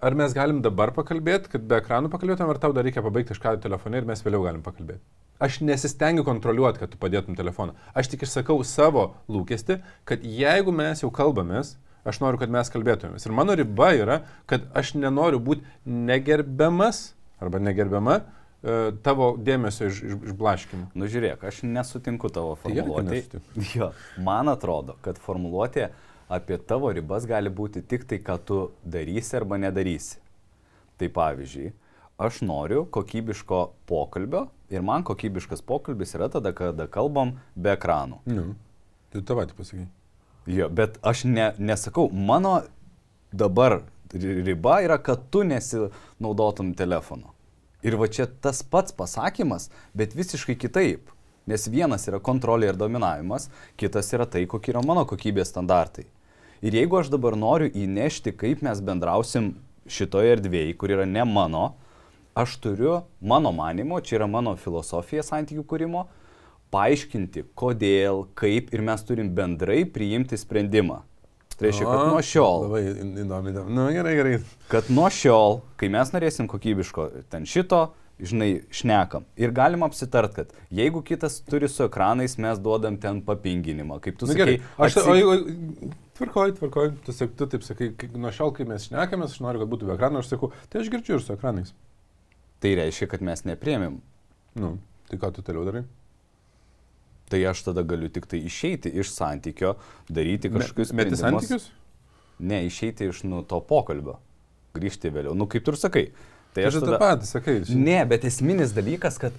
ar mes galim dabar pakalbėti, kad be ekranų pakalbėtum, ar tau dar reikia pabaigti kažką telefone ir mes vėliau galim pakalbėti. Aš nesistengiu kontroliuoti, kad tu padėtum telefoną. Aš tik išsakau savo lūkesti, kad jeigu mes jau kalbamės, aš noriu, kad mes kalbėtumėmės. Ir mano riba yra, kad aš nenoriu būti negerbiamas arba negerbiama e, tavo dėmesio iš, iš, išblaškimo. Nu žiūrėk, aš nesutinku tavo formuluotė. Tai (laughs) jo, man atrodo, kad formuluotė apie tavo ribas gali būti tik tai, ką tu darysi arba nedarysi. Tai pavyzdžiui, aš noriu kokybiško pokalbio ir man kokybiškas pokalbis yra tada, kada kalbam be ekranų. Nu, tu tą patį pasakai. Jo, bet aš ne, nesakau, mano dabar riba yra, kad tu nesinaudotum telefonu. Ir va čia tas pats pasakymas, bet visiškai kitaip. Nes vienas yra kontrolė ir dominavimas, kitas yra tai, kokie yra mano kokybės standartai. Ir jeigu aš dabar noriu įnešti, kaip mes bendrausim šitoje erdvėje, kur yra ne mano, aš turiu, mano manimo, čia yra mano filosofija santykių kūrimo, paaiškinti, kodėl, kaip ir mes turim bendrai priimti sprendimą. Tai reiškia, kad nuo šiol. Labai įdomi, įdomi. Nu, gerai, gerai. Kad nuo šiol, kai mes norėsim kokybiško ten šito, žinai, šnekam. Ir galim apsitart, kad jeigu kitas turi su ekranais, mes duodam ten papinginimą. Kaip tu Na, sakai. Aš, atsik- o, jeigu, tvarkoj, tvarkoj. Tu, tu taip sakai, kai- nuo šiol, kai mes šnekamės, aš noriu, kad būtų be ekranų, aš sakau, tai aš girdžiu ir su ekranais. Tai reiškia, kad mes nepriemėm. Nu, tai ką tu toliau darai? Tai aš tada galiu tik tai išeiti iš santykio, daryti kažkokius Meti sprendimus. santykius? Ne, išeiti iš nu, to pokalbio. Grįžti vėliau. Nu, kaip tu ir sakai. Tai Tai aš aš tą tada... patį sakai. Ne, bet esminis dalykas, kad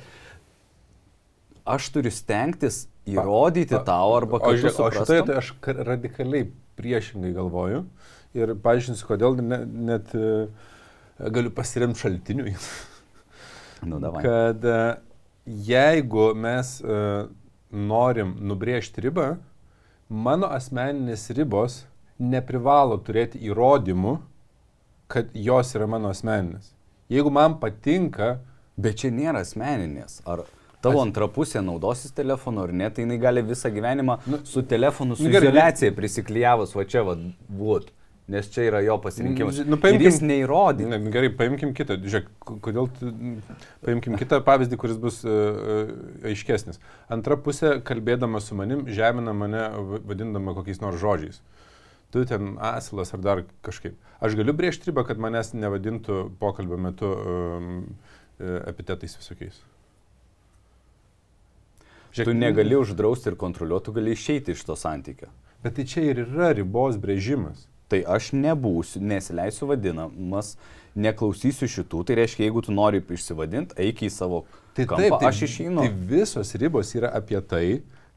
aš turiu stengtis įrodyti Pa- tau arba O, žiūrėk, o šitoje suprastum. tai aš ka- radikaliai priešingai galvoju ir paaiškinsiu, kodėl ne, net e, galiu pasiremti šaltiniui. (laughs) Nu, davai. kad e, jeigu mes e, norim nubrėžti ribą, mano asmeninės ribos neprivalo turėti įrodymų, kad jos yra mano asmeninės. Jeigu man patinka, Bet čia nėra asmeninės. Ar tavo As- antra pusė naudosis telefonu ar ne, tai jinai gali visą gyvenimą Nu, su telefonu, su nu izolacija prisiklyjavus, va čia, va, būt. Nes čia yra jo pasirinkimas. Nu, ir paimkim- jis neįrodė. Ne, gerai, paimkim kitą. Žiūrėk, kodėl, tu- paimkim kitą pavyzdį, kuris bus uh, aiškesnis. Antra pusė, kalbėdama su manim, žemina mane, va- vadindama kokiais nors žodžiais. Tu ten asilas ar dar kažkaip. Aš galiu brėžti ribą, kad manęs nevadintų pokalbio metu um, epitetais visokiais. Tu negali uždrausti ir kontroliuoti, tu gali išeiti iš to santykio. Bet tai čia ir yra ribos brėžimas. Tai aš nebūsiu, nesileisiu vadinamas, neklausysiu šitų, tai reiškia, jeigu tu nori išsivadinti, eik į savo Tai kampą, taip, tai, aš išeinu. Tai visos ribos yra apie tai,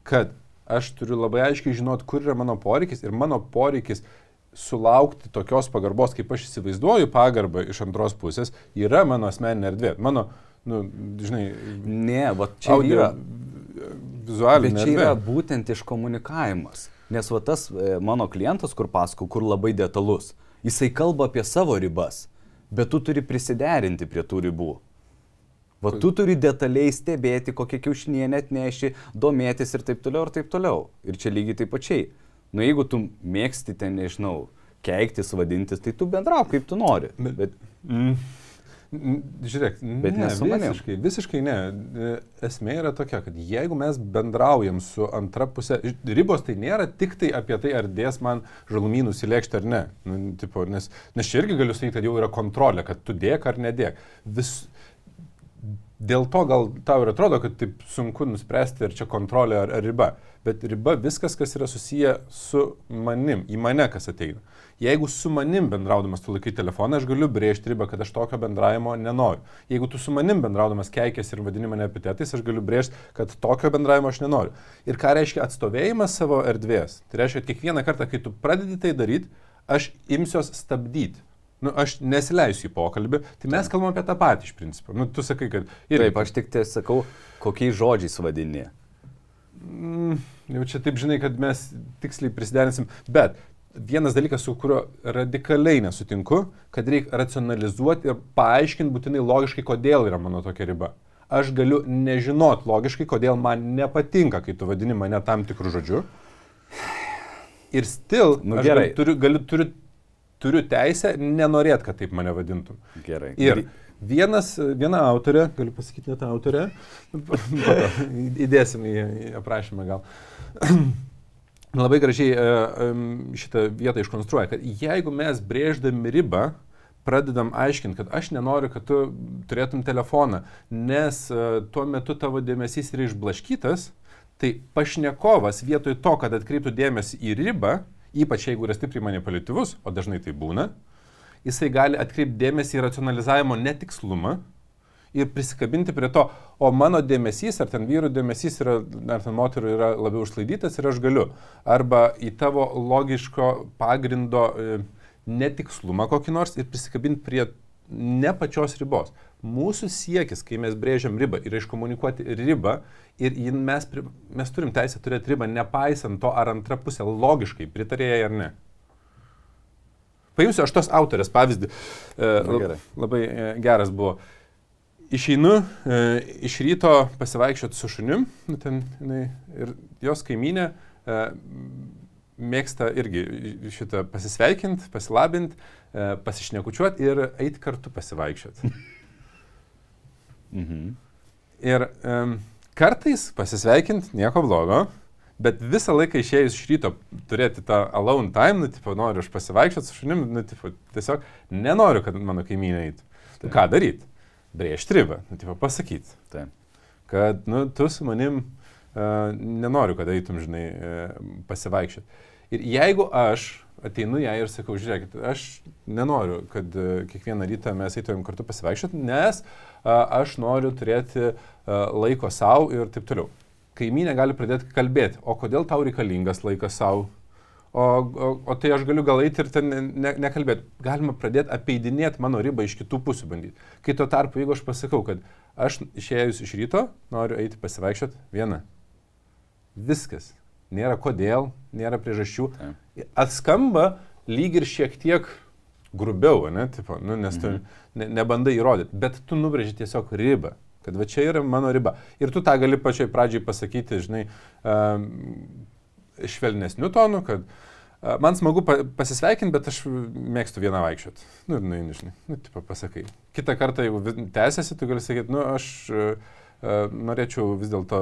kad aš turiu labai aiškiai žinot, kur yra mano poreikis ir mano poreikis sulaukti tokios pagarbos, kaip aš įsivaizduoju pagarbą iš antros pusės, yra mano asmeninė erdvė. Mano, nu, žinai, Ne, va čia audio, yra. vizualinė Bet čia erdvė. yra būtent iškomunikavimas. Nes va tas e, mano klientas, kur pasakau, kur labai detalus, jisai kalba apie savo ribas, bet tu turi prisiderinti prie tų ribų. Va tu turi detaliai stebėti, kokią kiaušinienę atneši, domėtis ir taip toliau, ir taip toliau. Ir čia lygiai taip pačiai. Nu jeigu tu mėgsti ten, nežinau, keiktis, vadintis, tai tu bendrauk kaip tu nori. Bet- Bet, Mm. Žiūrėk, Bet ne, visiškai, visiškai ne. E, Esmė yra tokia, kad jeigu mes bendraujam su antra pusė, ribos tai nėra tik tai apie tai, ar dės man žalumynus į lėkštę ar ne. Nu, tipo, nes, nes čia irgi galiu sakyti, kad jau yra kontrolė, kad tu dėk ar nedėk. Vis, dėl to gal tau ir atrodo, kad taip sunku nuspręsti, ar čia kontrolė ar, ar riba. Bet riba viskas, kas yra susiję su manim, į mane kas ateina. Jeigu su manim bendraudamas tu laikai telefoną, aš galiu brėžti ribą, kad aš tokio bendravimo nenoriu. Jeigu tu su manim bendraudamas keikės ir vadini mane epitetais, aš galiu brėžti, kad tokio bendravimo aš nenoriu. Ir ką reiškia atstovėjimas savo erdvės? Tai reiškia, kad kiekvieną kartą, kai tu pradedi tai daryti, aš imsiuos stabdyti. Nu, aš nesileisiu į pokalbį, tai mes kalbam apie tą patį iš principo. Nu, tu sakai, kad... taip, aš tik tai sakau, kokiais žodžiais vadini. Mm, jau čia taip žinai, kad mes tiksliai prisiderinsim. Bet vienas dalykas, su kuriuo radikaliai nesutinku, kad reikia racionalizuoti ir paaiškinti būtinai logiškai, kodėl yra mano tokia riba. Aš galiu nežinot logiškai, kodėl man nepatinka, kai tu vadini mane tam tikrų žodžių. Ir still, Nu, gerai. galiu- turiu, galiu, turiu, turiu teisę nenorėt, kad taip mane vadintum. Gerai. Ir vienas, viena autorė, galiu pasakyti net autorė, (laughs) įdėsim į, į aprašymą gal. (clears throat) Labai gražiai e, šitą vietą iškonstruoja, kad jeigu mes brėždami ribą, pradedam aiškinti, kad aš nenoriu, kad tu turėtum telefoną, nes e, tuo metu tavo dėmesys yra išblaškytas, tai pašnekovas vietoj to, kad atkreiptų dėmesį į ribą, ypač jeigu yra stipriai manipuliatyvus, o dažnai tai būna, jisai gali atkreipti dėmesį į racionalizavimo netikslumą ir prisikabinti prie to, o mano dėmesys, ar ten vyrų dėmesys, yra, ar ten moterų yra labiau užlaidytas ir aš galiu. Arba į tavo logiško pagrindo e, netikslumą kokį nors ir prisikabinti prie ne pačios ribos. Mūsų siekis, kai mes brėžiam ribą, yra iškomunikuoti ribą ir mes, mes turim teisę turėti ribą, nepaisant to, ar antra pusė logiškai pritarė jai ar ne. Paimsiu aš tos autorės pavyzdį. E, Na, gerai. labai e, geras buvo. Išeinu e, iš ryto pasivaikščioti su šunim, nu, ten, jinai, ir jos kaiminė e, mėgsta irgi šitą pasisveikinti, pasilabinti, pasišnekučiuoti ir eiti kartu pasivaikščioti. (laughs) Mhm. Ir um, kartais pasisveikinti nieko blogo, bet visą laiką išėjus iš ryto turėti tą alone time, nu, tipo, noriu aš pasivaikščioti su šunim, nu, tipo, tiesiog nenoriu, kad mano kaimynė eitų. Nu, ką daryti? Brėžti ribą, nu, tipo, pasakyti, Taip. kad, nu, tu su manim uh, nenoriu, kad eitum, žinai, uh, pasivaikščioti. Ir jeigu aš ateinu ją ir sakau, žiūrėkit, aš nenoriu, kad uh, kiekvieną rytą mes eitumėm kartu pasivaikščioti, nes aš noriu turėti laiko savo ir taip toliau. Kaimynė gali pradėti kalbėti, o kodėl tau reikalingas laikas savo, o, o, o tai aš galiu gal eiti ir ten ne, ne, nekalbėti. Galima pradėti apeidinėti mano ribą iš kitų pusių bandyti. Kai tuo tarpu, jeigu aš pasakau, kad aš išėjus iš ryto noriu eiti pasivaikščioti vieną. Viskas. Nėra kodėl, nėra priežasčių. Atskamba lyg ir šiek tiek grubiau, ne, tipo, nu, nes tu Mhm. ne, nebandai įrodyti, bet tu nubrėži tiesiog ribą, kad va čia yra mano riba. Ir tu tą gali pačioj pradžiai pasakyti, žinai, um, švelnesniu tonu, kad uh, man smagu pa pasisveikinti, bet aš mėgstu vieną vaikščioti. Nu, ir, nu, žinai, nu, tipo, pasakai. Kitą kartą, jeigu tęsiasi, tu gali sakyti, nu, aš uh, norėčiau vis dėlto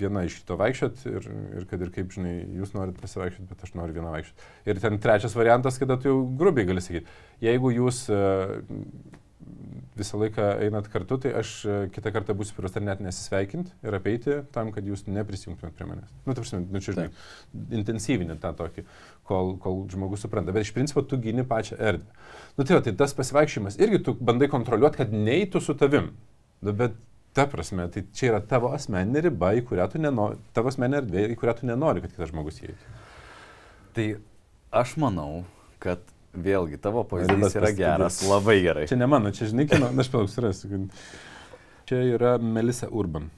vieną iš kito vaikščioti ir, ir kad ir kaip, žinai, jūs norit pasivaikščioti, bet aš noriu vieną vaikščioti. Ir ten trečias variantas, kada tu jau grubiai gali sakyti, jeigu jūs uh, visą laiką einat kartu, tai aš e, kitą kartą būsiu priverstas net nesisveikinti ir apeiti tam, kad jūs neprisijungtumėt prie manęs. Nu, taip, nu, čia žinai, intensyvinį tą tokį, kol, kol žmogus supranta. Bet iš principo tu gini pačią erdvę. Nu, tai, va, tai tas pasivaikščiojimas irgi tu bandai kontroliuoti, kad neįtų su tavim. Nu, bet ta prasme, tai čia yra tavo asmeninė riba, į kurią tu nenori, tavo asmeninė erdvė, į kurią tu nenori, kad kitas žmogus įeitų. Tai aš manau, kad vėlgi tavo pavyzdys yra geras, labai gerai. Čia ne mano, čia žinai, kino, na, aš palauk, surasiu. kad- Čia yra Melisa Urban.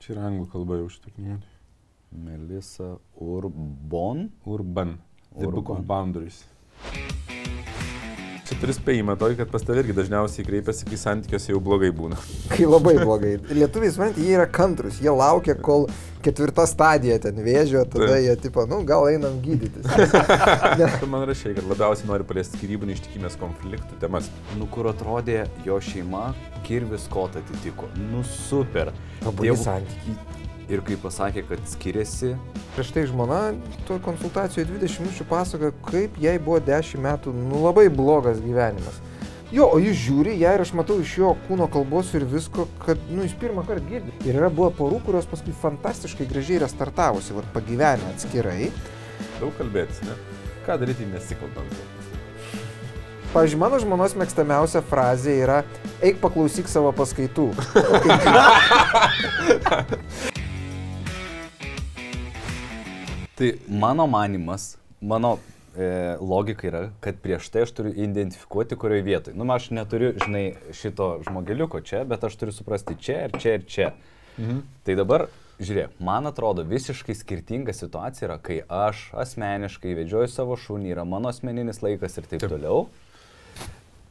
Čia yra anglų kalba jau šitą knygą. Melisa Urbon. Urban. The Book of Urban. Boundaries. Čia turi spėjimą tokį, kad pas tave irgi dažniausiai kreipiasi, kai santykiuose jau blogai būna. (laughs) Kai labai blogai. Lietuviai, suprantate, jie yra kantrus, jie laukia, kol ketvirta stadija ten vėžio, tada Taip. jie tipo, nu gal einam gydytis. (laughs) Tu man rašai, kad labiausiai nori paliesti skirybų neištikimės konfliktų temas. Nu, kur atrodė jo šeima, kirvis kot atitiko. Nu, super. Dievu- santykiai. Ir kai pasakė, kad skiriasi, Prieš tai žmona to konsultacijoje 20 minučių pasakoja, kaip jai buvo 10 metų, nu labai blogas gyvenimas. Jo, o jis žiūri ją ir aš matau iš jo kūno kalbos ir visko, kad, nu, jis pirmą kartą girdi. Ir yra buvo porų, kurios paskui fantastiškai gražiai restartavosi, vad pagyvenę atskirai. Daug kalbėtis, ne? Ką daryti nesikalbant? Pavyzdžiui, mano žmonos mėgstamiausia frazė yra eik paklausyk savo paskaitų. (laughs) (laughs) (laughs) Tai mano manimas, mano e, logika yra, kad prieš tai aš turiu identifikuoti, kurioje vietoje. Nu, aš neturiu, žinai, šito žmogeliuko čia, bet aš turiu suprasti čia ir čia ir čia. Mhm. Tai dabar, žiūrėk, man atrodo visiškai skirtinga situacija yra, kai aš asmeniškai vedžioju savo šunį, yra mano asmeninis laikas ir taip, Taip. toliau,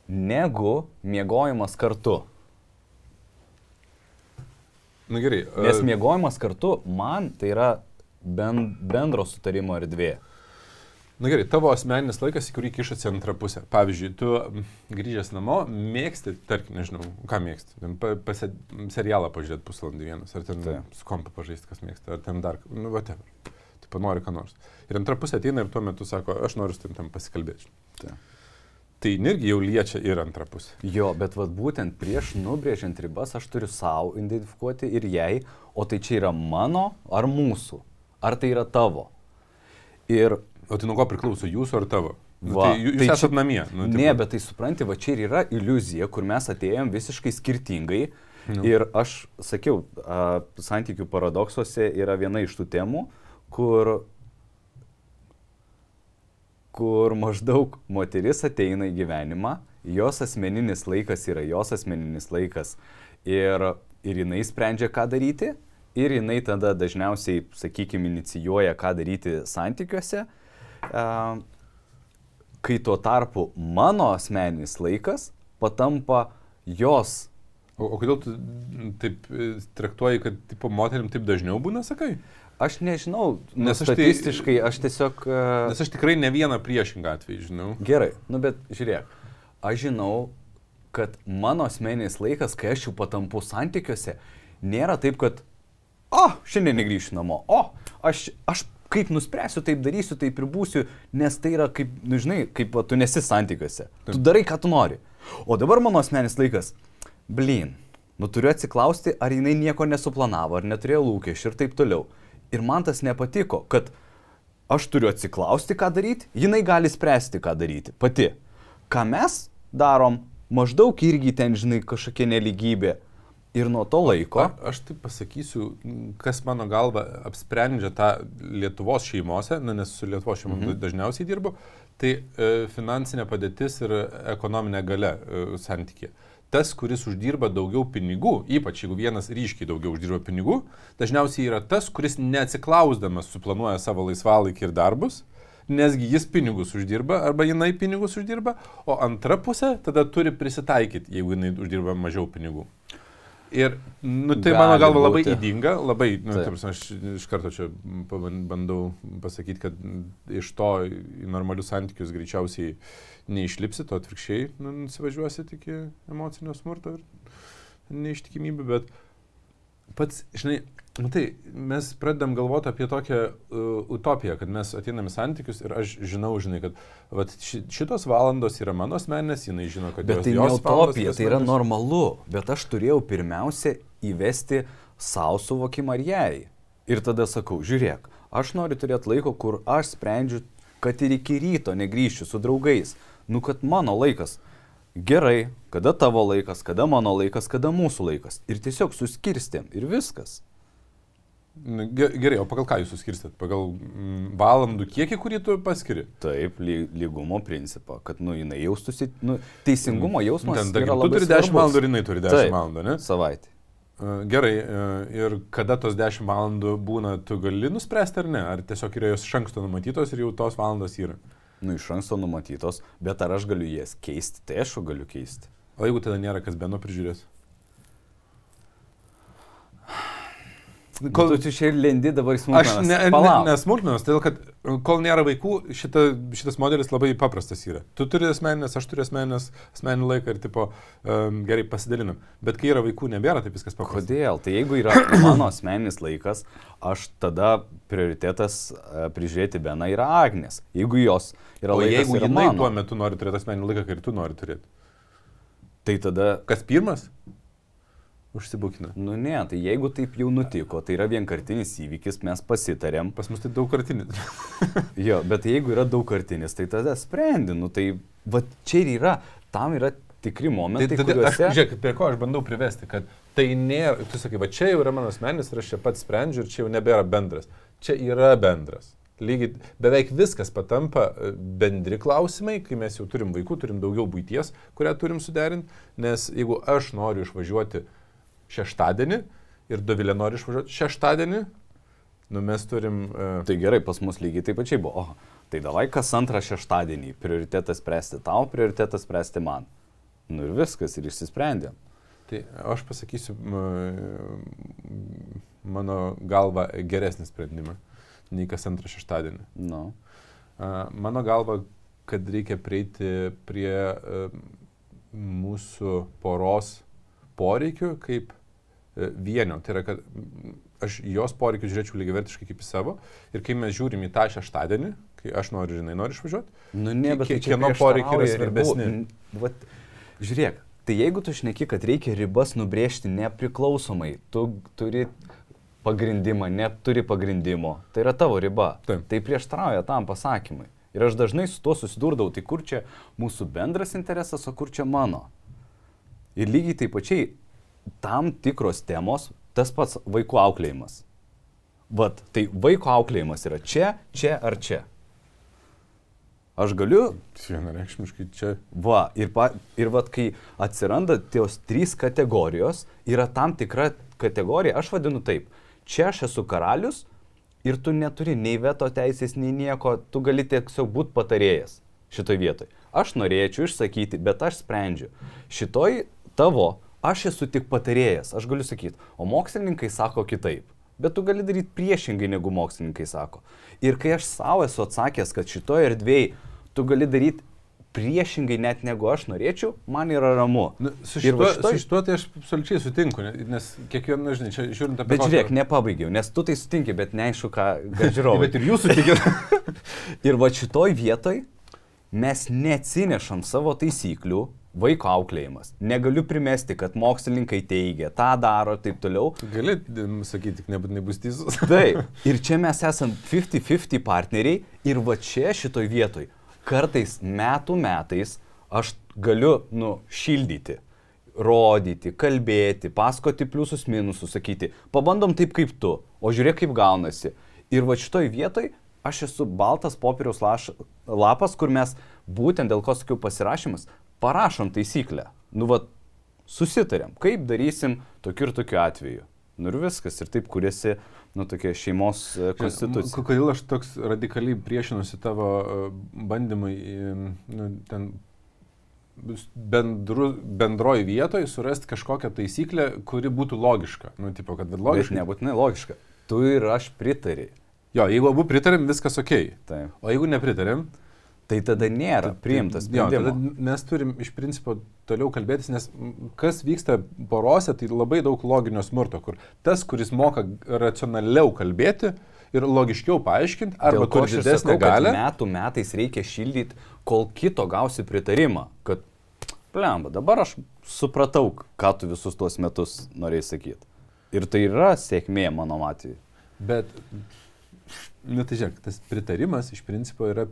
negu miegojimas kartu. Na gerai. Nes e, miegojimas kartu man tai yra ben, bendro sutarimo erdvė. Na gerai, tavo asmeninis laikas, į kurį kišasi antrą pusę. Pavyzdžiui, tu grįžęs namo mėgsti, tarkim, nežinau, ką mėgsti. Pa, pase, serialą pažiūrėti pusvalandį vienas, ar ten Taip. su kompa pažaisti, kas mėgsta, ar ten dar, nu, whatever. Taip, nori ką nors. Ir antra pusė ateina ir tuo metu sako, aš noriu su tam pasikalbėti. Taip. Tai irgi jau liečia ir antrą pusę. Jo, bet vat būtent prieš nubrėžiant ribas aš turiu savo identifikuoti ir jai, o tai čia yra mano ar mūsų, ar tai yra tavo. Ir O tai nuo ko priklauso jūsų ar tavo? Nu, Va, tai jūs tai esate namie. Nu, ne, bet tai supranti, va čia ir yra iliuzija, kur mes atėjom visiškai skirtingai. Nu. Ir aš sakiau, a, santykių paradoksuose yra viena iš tų temų, kur, kur maždaug moteris ateina į gyvenimą, jos asmeninis laikas yra jos asmeninis laikas ir, ir jinai sprendžia, ką daryti. Ir jinai tada dažniausiai, sakykime, inicijuoja, ką daryti santykiuose. Kai tuo tarpu mano asmeninis laikas patampa jos. O, o kodėl tu taip e, traktuoji, kad tipo, moterim taip dažniau būna, sakai? Aš nežinau, Nes nes aš tai- statistiškai aš tiesiog... e, Nes aš tikrai ne vieną priešingą atvejį žinau. Gerai, nu bet žiūrėk, aš žinau, kad mano asmeninis laikas, kai aš jau patampu santykiuose, nėra taip, kad, o, šiandien negrįšiu namo, o, aš, aš kaip nuspręsiu, taip darysiu, taip ir būsiu, nes tai yra kaip, nu, žinai, kaip va, tu nesi santykiuose. Tu darai, ką tu nori. O dabar mano asmeninis laikas, blin, nu turiu atsiklausti, ar jinai nieko nesuplanavo, ar neturėjo lūkesčių ir taip toliau. Ir man tas nepatiko, kad aš turiu atsiklausti, ką daryti, jinai gali spręsti, ką daryti pati. Ką mes darom, maždaug irgi ten, žinai, kažkokia neligybė. Ir nuo to laiko. A, aš taip pasakysiu, kas mano galva apsprendžia tą Lietuvos šeimose, nu, nes su Lietuvos šeimom mhm. dažniausiai dirbu, tai e, finansinė padėtis ir ekonominė gale e, santykė. Tas, kuris uždirba daugiau pinigų, ypač jeigu vienas ryškiai daugiau uždirba pinigų, dažniausiai yra tas, kuris neatsiklausdamas suplanuoja savo laisvalaikį ir darbus, nesgi jis pinigus uždirba arba jinai pinigus uždirba, o antra pusė tada turi prisitaikyti, jeigu jinai uždirba mažiau pinigų. Ir, nu, tai Gali mano galva labai būti. įdinga, labai, nu, Taip. taip, aš iš karto čia bandau pasakyti, kad iš to į normalius santykius greičiausiai neišlipsit, o atvirkščiai nu, nusivažiuosit iki emocinio smurto ir neištikimybė, bet pats, žinai, matai, mes pradedam galvoti apie tokią uh, utopiją, kad mes ateinam į santykius ir aš žinau, žinai, kad vat, ši, šitos valandos yra mano asmenės, jinai žino, kad Bet jos, tai ne jos valandos utopija, tai yra asmeninės. normalu. Bet aš turėjau pirmiausia įvesti savo suvokimą ir jai. Ir tada sakau, žiūrėk, aš noriu turėti laiko, kur aš sprendžiu, kad ir iki ryto negrįšiu su draugais. Nu, kad mano laikas. Gerai, kada tavo laikas, kada mano laikas, kada mūsų laikas. Ir tiesiog suskirstėm ir viskas. Nu, ge- Gerai, o pagal ką jūs suskirstėt? Pagal mm, valandų kiekį, kurį tu paskiri? Taip, ly, lygumo principą, kad, nu, jinai jaustųsi, nu, teisingumo jausmas. Ten, yra tu labai turi 10 svarbus. valandų ir jinai turi 10 Taip, valandų, ne? Savaitė. E, Gerai, e, ir kada tos 10 valandų būna, tu gali nuspręsti ar ne? Ar tiesiog yra jos iš anksto numatytos ir jau tos valandos yra? nu, iš anksto numatytos, bet ar aš galiu jas keisti, tai aš galiu keisti. O jeigu tada nėra, kas beno prižiūrės? Kol tu čia ir lendi dabar į Aš smulkmenas. ne, ne, Palauk. nesmulkmenos, todėl kad kol nėra vaikų, šita, šitas modelis labai paprastas yra. Tu turi asmeninės, aš turiu asmeninės, asmeninį laiką ir tipo um, gerai pasidalinam. Bet kai yra vaikų, nebėra taip viskas paprasta. Kodėl? Tai jeigu yra (coughs) mano asmeninis laikas, aš tada prioritetas e, prižiūrėti Beną yra Agnes. Jeigu jos yra O laikas, jeigu yra jinai mano, tuo metu nori turėti asmeninį laiką, kai ir tu nori turėti. tai tada, Kas pirmas? Užsibūkina. nu ne, tai jeigu taip jau nutiko, tai yra vienkartinis įvykis, mes pasitarėm. Pas mus tai daug kartinį. (laughs) Jo, bet jeigu yra daugkartinis, tai tada sprendi, nu tai va čia ir yra, tam yra tikri Tai momentai, tada, aš, kuriuose... žiūrėk, prie ko aš bandau privesti, kad tai nėra, tu sakai, va čia jau yra mano asmenis ir aš čia pats sprendžiu ir čia jau nebėra bendras. Čia yra bendras. Lygiai beveik viskas patampa e, bendri klausimai, kai mes jau turim vaikų, turim daugiau būties, kurią turim suderinti, nes jeigu aš noriu išvažiuoti šeštadienį ir Dovilė nori išvažiuoti šeštadienį, nu mes turim... Uh, Tai gerai, pas mus lygiai taip pačiai buvo. O, tai davai kas antrą šeštadienį. Prioritetas spręsti tau, prioritetas spręsti man. Nu ir viskas, ir išsisprendėm. Tai aš pasakysiu mano galva geresnį sprendimą nei kas antrą šeštadienį. Nu. A, Mano galva, kad reikia prieiti prie e, mūsų poros poreikių kaip vienio. Tai yra, kad mm, aš jos poreikius žiūrėčiau lygiai vertiškai kaip į savo. Ir kai mes žiūrim į tą šeštadienį, kai aš noriu, žinai, noriu išvažiuoti, Nu ne, bet Kie- čia kieno poreikiai yra svarbesni? Vat, žiūrėk, tai jeigu tu šneki, kad reikia ribas nubrėžti nepriklausomai, tu turi pagrindimą, neturi pagrindimo, tai yra tavo riba. Taip. Tai prieštarauja tam pasakymui. Ir aš dažnai su tuo susidurdavau, tai kur čia mūsų bendras interesas, o kur čia mano. Ir lygiai taip pačiai tam tikros temos, tas pats vaikų auklėjimas. Vat, tai vaiko auklėjimas yra čia, čia ar čia. Aš galiu vienareikšmiškai čia. Va, ir, pa, ir vat, kai atsiranda tos trys kategorijos, yra tam tikra kategorija, aš vadinu taip, čia aš esu karalius ir tu neturi nei veto teisės, nei nieko, tu gali tiesiog būti patarėjas. šitoj vietoj. Aš norėčiau išsakyti, bet aš sprendžiu. Šitoj tavo, aš esu tik patarėjas, aš galiu sakyti, o mokslininkai sako kitaip. Bet tu gali daryti priešingai, negu mokslininkai sako. Ir kai aš savo esu atsakęs, kad šitoje erdvėje tu gali daryti priešingai net negu aš norėčiau, man yra ramu. Nu, su, šituo, šitoj- su šituo tai aš absoliučiai sutinku, ne- nes kiekvieną, žinai, čia žiūrint apie... Bet kokią- žiūrėk, nepabaigiau, nes tu tai sutinki, bet neaišku, ką (laughs) žiūrovai. Bet ir jūs sutikėt. (laughs) Ir va šitoj vietoj mes neatsinešam savo taisyklių, vaiko auklėjimas. Negaliu primesti, kad mokslininkai teigia, tą daro ir taip toliau. Gali sakyti, tik nebūtinai bus teisus. (laughs) Taip. (laughs) Ir čia mes esam 50-50 partneriai ir va čia šitoj vietoj kartais metų metais aš galiu, nu, šildyti, rodyti, kalbėti, pasakoti pliusus minusus, sakyti, pabandom taip kaip tu, o žiūrėk kaip gaunasi. Ir va šitoj vietoj aš esu baltas popieriaus lapas, kur mes būtent dėl ko sakiau pasirašymas, parašom taisyklę. Nu, va, susitarėm, kaip darysim tokiu ir tokiu atveju. Nu ir viskas, ir taip kuriasi, nu, tokia šeimos e, konstitucija. Kodėl aš toks radikaliai priešinusi tavo e, bandymui nu, ten bendru, bendroji vietoje surasti kažkokią taisyklę, kuri būtų logiška. Nu, tipo, kad logiška. nebūtinai logiška. Tu ir aš pritari. Jo, jeigu abu pritarėm, viskas ok. Taip. O jeigu nepritarėm, Tai tada nėra priimtas Jo, tada mes turim iš principo toliau kalbėtis, nes kas vyksta porose, tai labai daug loginio smurto, kur tas, kuris moka racionaliau kalbėti ir logiškiau paaiškinti, arba turi didesnę galę. metų metais reikia šildyti, kol kito gausi pritarimą. Kad, plemba, dabar aš supratau, ką tu visus tuos metus norėjai sakyti. Ir tai yra sėkmė mano atveju. Bet, nu tai žiūrėk, tas pritarimas iš principo yra,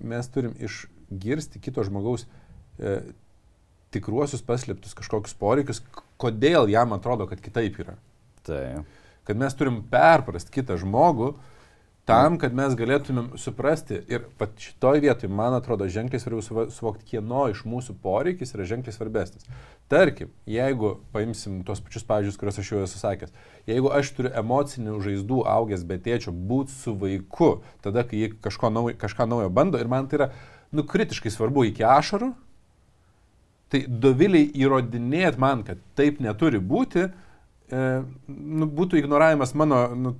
mes turim išgirsti kito žmogaus e, tikruosius paslėptus kažkokius poreikius, kodėl jam atrodo, kad kitaip yra. Tai. Kad mes turim perprasti kitą žmogų tam, kad mes galėtumėm suprasti ir pat šitoj vietoj, man atrodo, ženkliai svarbiau suvokti, kieno iš mūsų poreikis yra ženkliai svarbesnis. Tarkim, jeigu paimsim tuos pačius pavyzdžius, kuriuos aš jau esu sakęs, jeigu aš turiu emocinių žaizdų augęs be tėčio būti su vaiku, tada, kai jie naujo, kažką naujo bando ir man tai yra, nu, kritiškai svarbu iki ašarų, tai doviliai įrodinėt man, kad taip neturi būti, e, nu, būtų ignoravimas mano nu,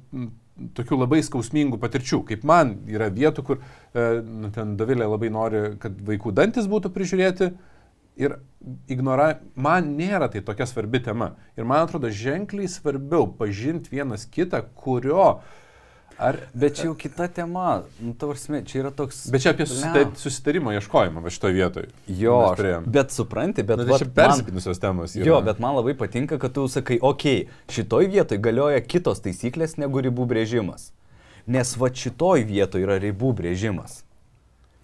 tokių labai skausmingų patirčių. Kaip man yra vietų, kur e, nu, ten dovilė labai nori, kad vaikų dantis būtų prižiūrėti. Ir ignora, man nėra tai tokia svarbi tema. Ir man atrodo ženkliai svarbiau pažinti vienas kitą, kurio ar... Bet čia jau kita tema. Nu, tavarsime, čia yra toks... Bet čia apie Blemba. susita- susitarimo ieškojimą va šitoje vietoje. Jo, aš, bet supranti, bet... Nu, tai čia persipinusios temos. yra. Jo, bet man labai patinka, kad tu sakai, okei, okay, šitoj vietoj galioja kitos taisyklės negu ribų brėžimas. Nes va šitoj vietoj yra ribų brėžimas.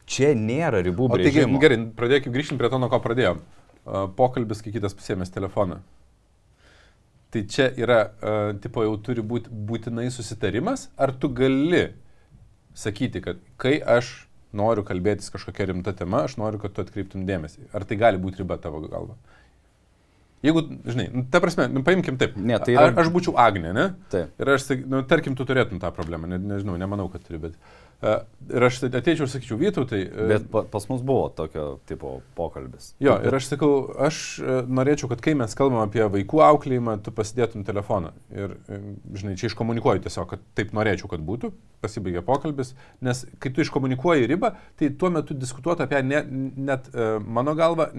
Čia nėra ribų O taigi, brėžimo. gerai, pradėkime grįžti prie to, nuo ko pradėjom. Uh, pokalbis, kai kitas pasėmės telefoną. Tai čia yra, uh, tipo, jau turi būti būtinai susitarimas, ar tu gali sakyti, kad kai aš noriu kalbėtis kažkokia rimta tema, aš noriu, kad tu atkreiptum dėmesį. Ar tai gali būti riba tavo galva? Jeigu, žinai, nu, ta prasme, nu, paimkim taip. Ne, tai yra- A- Aš būčiau Agnė, ne? Taip. Ir aš, nu, tarkim, tu turėtum tą problemą, ne, nežinau, nemanau, kad turi, bet... Uh, ir aš ateičiau ir sakyčiau, Vytau, tai... Uh, Bet pa, pas mus buvo tokio tipo pokalbis. Jo, ir aš sakau, aš e, norėčiau, kad kai mes kalbam apie vaikų auklėjimą, tu pasidėtum telefoną. Ir, e, žinai, čia iškomunikuoju tiesiog, kad taip norėčiau, kad būtų, pasibaigė pokalbis, nes kai tu iškomunikuoji ribą, tai tuo metu diskutuoti apie ją ne, net e, mano galva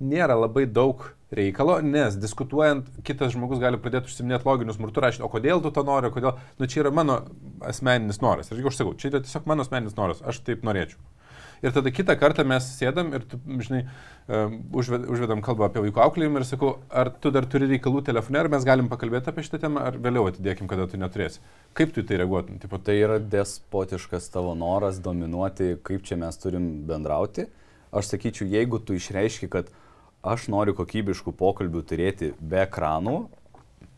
nėra labai daug reikalo, nes diskutuojant, kitas žmogus gali pradėti užsiminėti loginius smurtų, rašyti, o kodėl tu to nori, kodėl, nu čia yra mano asmeninis noras. Ir jeigu aš sakau, čia yra tiesiog mano asmeninis noras, aš taip norėčiau. Ir tada kitą kartą mes sėdam ir, žinai, užved, užvedam kalbą apie vaikų auklėjimą ir sakau, ar tu dar turi reikalų telefone, ar mes galim pakalbėti apie šitą temą, ar vėliau atidėkim, kada tu neturėsi. Kaip tu į tai reaguotum? Tipo, Tai yra despotiškas tavo noras dominuoti, kaip čia mes turim bendrauti. Aš sakyčiau, jeigu tu išreiški, kad aš noriu kokybiškų pokalbių turėti be ekranų,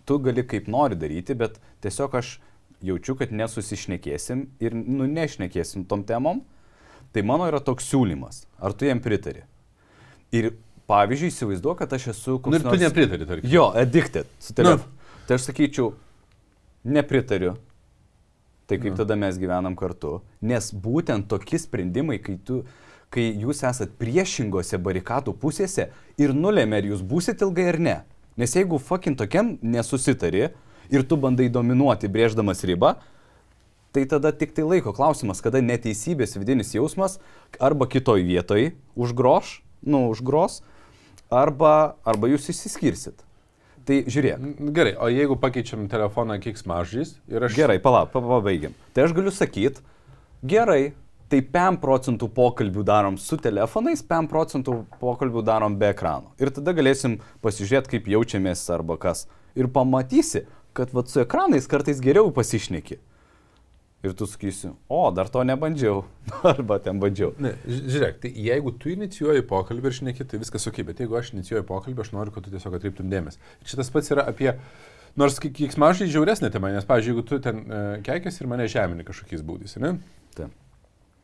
tu gali kaip nori daryti, bet tiesiog aš jaučiu, kad nesusišnekėsim ir nu, nešnekėsim tom temom. Tai mano yra toks siūlymas. Ar tu jam pritari? Ir pavyzdžiui, įsivaizduoju, kad aš esu... nu, ir tu nepritari, tarkim. Jo, addicted su telefonu. Nu. Tai aš sakyčiau, nepritariu. Tai kaip tada mes gyvenam kartu? Nes būtent tokie sprendimai, kai, tu, kai jūs esat priešingose barikadų pusėse ir nulėmė, ar jūs būsit ilgai ar ne. Nes jeigu fucking tokiam nesusitari ir tu bandai dominuoti brėždamas ribą, tai tada tik tai laiko klausimas, kada neteisybės vidinis jausmas arba kitoj vietoj užgroš, nu, užgros, arba, arba jūs išsiskirsit. Tai žiūrėk. Gerai, o jeigu pakeičiam telefoną kiks mažys ir aš... Gerai, palauk, pa- pabaigiam. Tai aš galiu sakyti, gerai, tai 5 procentų pokalbių darom su telefonais, 5 procentų pokalbių darom be ekrano. Ir tada galėsim pasižiūrėti, kaip jaučiamės arba kas. Ir pamatysi, kad vat, su ekranais kartais geriau pasišneki. Ir tu sakysi, o, dar to nebandžiau. (laughs) arba ten bandžiau. Ne, ži- žiūrėk, tai jeigu tu inicijuoji pokalbį ir šneki, tai viskas ok, bet jeigu aš inicijuoju pokalbį, aš noriu, kad tu tiesiog atkreiptum dėmesį. Ir šitas pats yra apie, nors kiek mažai žiauresnė tema, nes, pavyzdžiui, jeigu tu ten e, keikės ir mane žemini kažkokiais būdais, ne? Taip.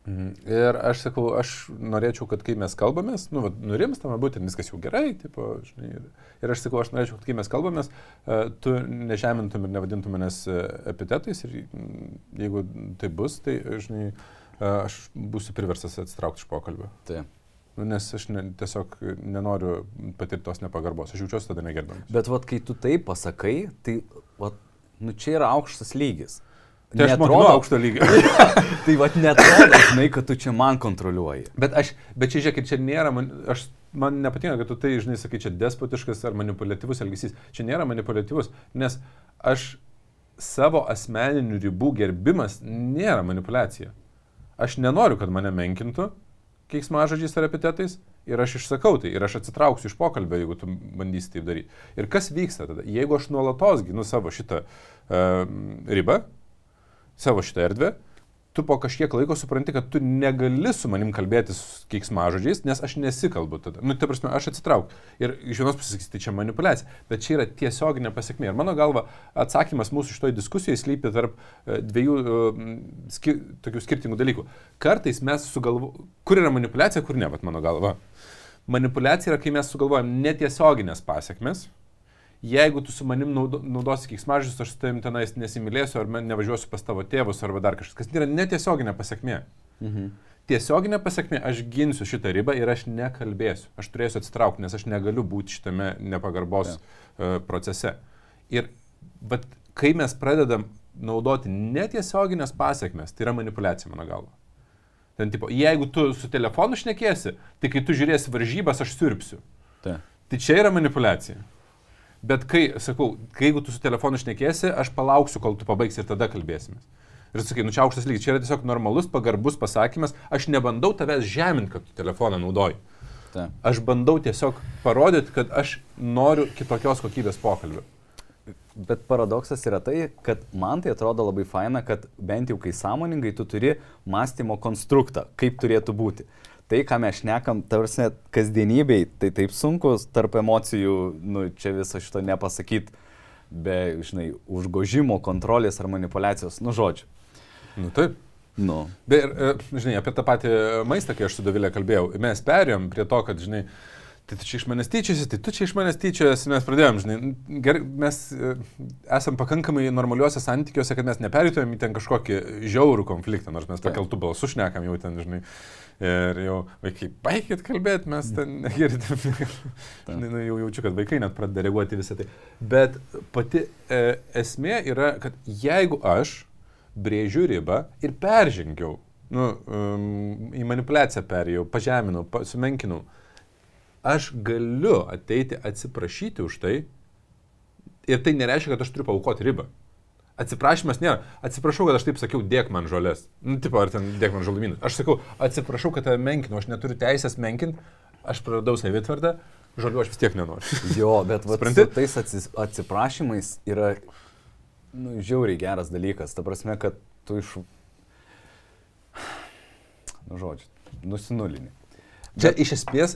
Mhm. Ir aš sakau, aš norėčiau, kad kai mes kalbamės, nu, vat, nurimstama būtent viskas jau gerai, tipo, žinai, ir, ir aš sakau, aš norėčiau, kad kai mes kalbamės, uh, tu nežemintum ir nevadintum manęs uh, epitetais ir mm, jeigu tai bus, tai, žinai, uh, aš būsiu priverstas atsitraukti iš pokalbio. Tai. Nu, nes aš ne, tiesiog nenoriu patirti tos nepagarbos, aš jaučiuosi tada negerbiamas. Bet vat, kai tu tai pasakai, tai vat, nu, čia yra aukštas lygis. Tai aš mokinu Neatrodo- aukšto lygio. (laughs) Tai vad netrodo, žinai, kad tu čia man kontroliuoji. Bet aš, bet čia žiūrėk, čia nėra, man, aš, man nepatinka, kad tu tai, žinai, sakai, čia despotiškas ar manipuliatyvus elgesys. Čia nėra manipuliatyvus, nes aš savo asmeninių ribų gerbimas nėra manipulacija. Aš nenoriu, kad mane menkintų keiksmažodžiais ar epitetais ir aš išsakau tai ir aš atsitrauksiu iš pokalbio, jeigu tu bandysi taip daryti. Ir kas vyksta tada? Jeigu aš nuolatos ginu savo šitą uh, ribą, savo šitą erdvę, tu po kažkiek laiko supranti, kad tu negali su manim kalbėtis keiksmažodžiais, nes aš nesikalbu tada. Nu, tai prasme, aš atsitraukiu. Ir iš vienos pusės tai čia manipulacija, bet čia yra tiesioginė pasiekmė. Ir mano galva, atsakymas mūsų šitoje diskusijoje slypi tarp e, dviejų e, skir tokių skirtingų dalykų. Kartais mes sugalvo, kur yra manipulacija, kur ne, bet mano galva. Manipulacija yra, kai mes sugalvojam netiesioginės pasiekmes, jeigu tu su manim naudo, naudosi kiksmažys, aš su tavim tenais nesimylėsiu, ar nevažiuosiu pas tavo tėvus, arba dar kažkas, kas yra netiesioginė pasiekmė. Mhm. Tiesioginė pasiekmė, aš ginsiu šitą ribą ir aš nekalbėsiu. Aš turėsiu atsitraukti, nes aš negaliu būti šitame nepagarbos uh, procese. Ir bet, kai mes pradedam naudoti netiesioginės pasiekmes, tai yra manipulacija mano galva. Ten, tipo, jeigu tu su telefonu šnekėsi, tai kai tu žiūrėsi varžybas, aš sirpsiu. Tai. Tai čia yra manipulacija. Bet kai, sakau, kai jeigu tu su telefonu šnekėsi, aš palauksiu, kol tu pabaigsi ir tada kalbėsime. Ir sakai, nu čia aukštas lygis, čia yra tiesiog normalus, pagarbus pasakymas, aš nebandau tavęs žeminti, kad tu telefoną naudoji. Tai. Aš bandau tiesiog parodyti, kad aš noriu kitokios kokybės pokalbio. Bet paradoksas yra tai, kad man tai atrodo labai faina, kad bent jau kai sąmoningai tu turi mąstymo konstruktą, kaip turėtų būti. Tai, ką mes šnekam, tarsi kasdienybei, tai taip sunku tarp emocijų, nu, čia viso šito nepasakyti be, žinai, užgožimo, kontrolės ar manipulacijos, nu, žodžiu. Nu taip. Nu, Bet, ir, e, žinai, apie tą patį maistą, kai aš su Dovilė kalbėjau, mes perėjom prie to, kad, žinai, tai tu čia iš manęs tyčiasi, tai tu čia iš manęs tyčiasi, mes pradėjom, žinai, ger, mes e, esam pakankamai normaliuose santykiuose, kad mes neperėtumėm į ten kažkokį žiaurų konfliktą, nors mes pakeltų balsų šnekam jau ten, žinai. Ir jau vaikai, baigit kalbėti, mes ten negirdėm. Žinai, (laughs) nu, jau jaučiu, kad vaikai net pradeda reaguoti visą tai. Bet pati e, esmė yra, kad jeigu aš brėžiu ribą ir peržengiau, nu, um, į manipulaciją perėjau, pažeminau, pa, sumenkinau, aš galiu ateiti atsiprašyti už tai ir tai nereiškia, kad aš turiu paukoti ribą. Atsiprašymas nėra. Atsiprašau, kad aš taip sakiau, dėk man žolės. Nu, tipo, ar ten dėk man žalumynus. Aš sakau, atsiprašau, kad tave menkinu, aš neturiu teisės menkinti, aš praradau savitvardą, žolių aš vis tiek nenoriu. (laughs) jo, bet va, Supranti? su tais atsiprašymais yra, nu, žiauriai geras dalykas. Ta prasme, kad tu iš... (sighs) Nu, žodžiu, nusinulini. Čia iš esmės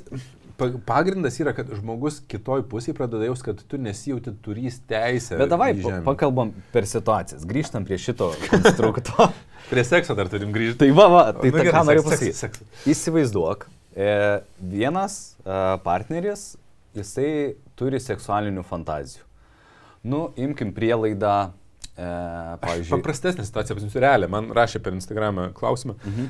pagrindas yra, kad žmogus kitoj pusėje pradeda jaus, kad tu nesijauti turys teisę. Bet davai, pakalbam per situacijas. Grįžtam prie šito konstrukto. (laughs) Prie sekso dar turim grįžti. tai va, va, tai Nu, ta, ką noriu pasakyti. Įsivaizduok, e, vienas e, partneris, jisai turi seksualinių fantazijų. Nu, imkim prielaidą E, pavyzdžiui, Paprastesnė situacija, pas jums realiai, man rašė per Instagramą klausimą. Mhm.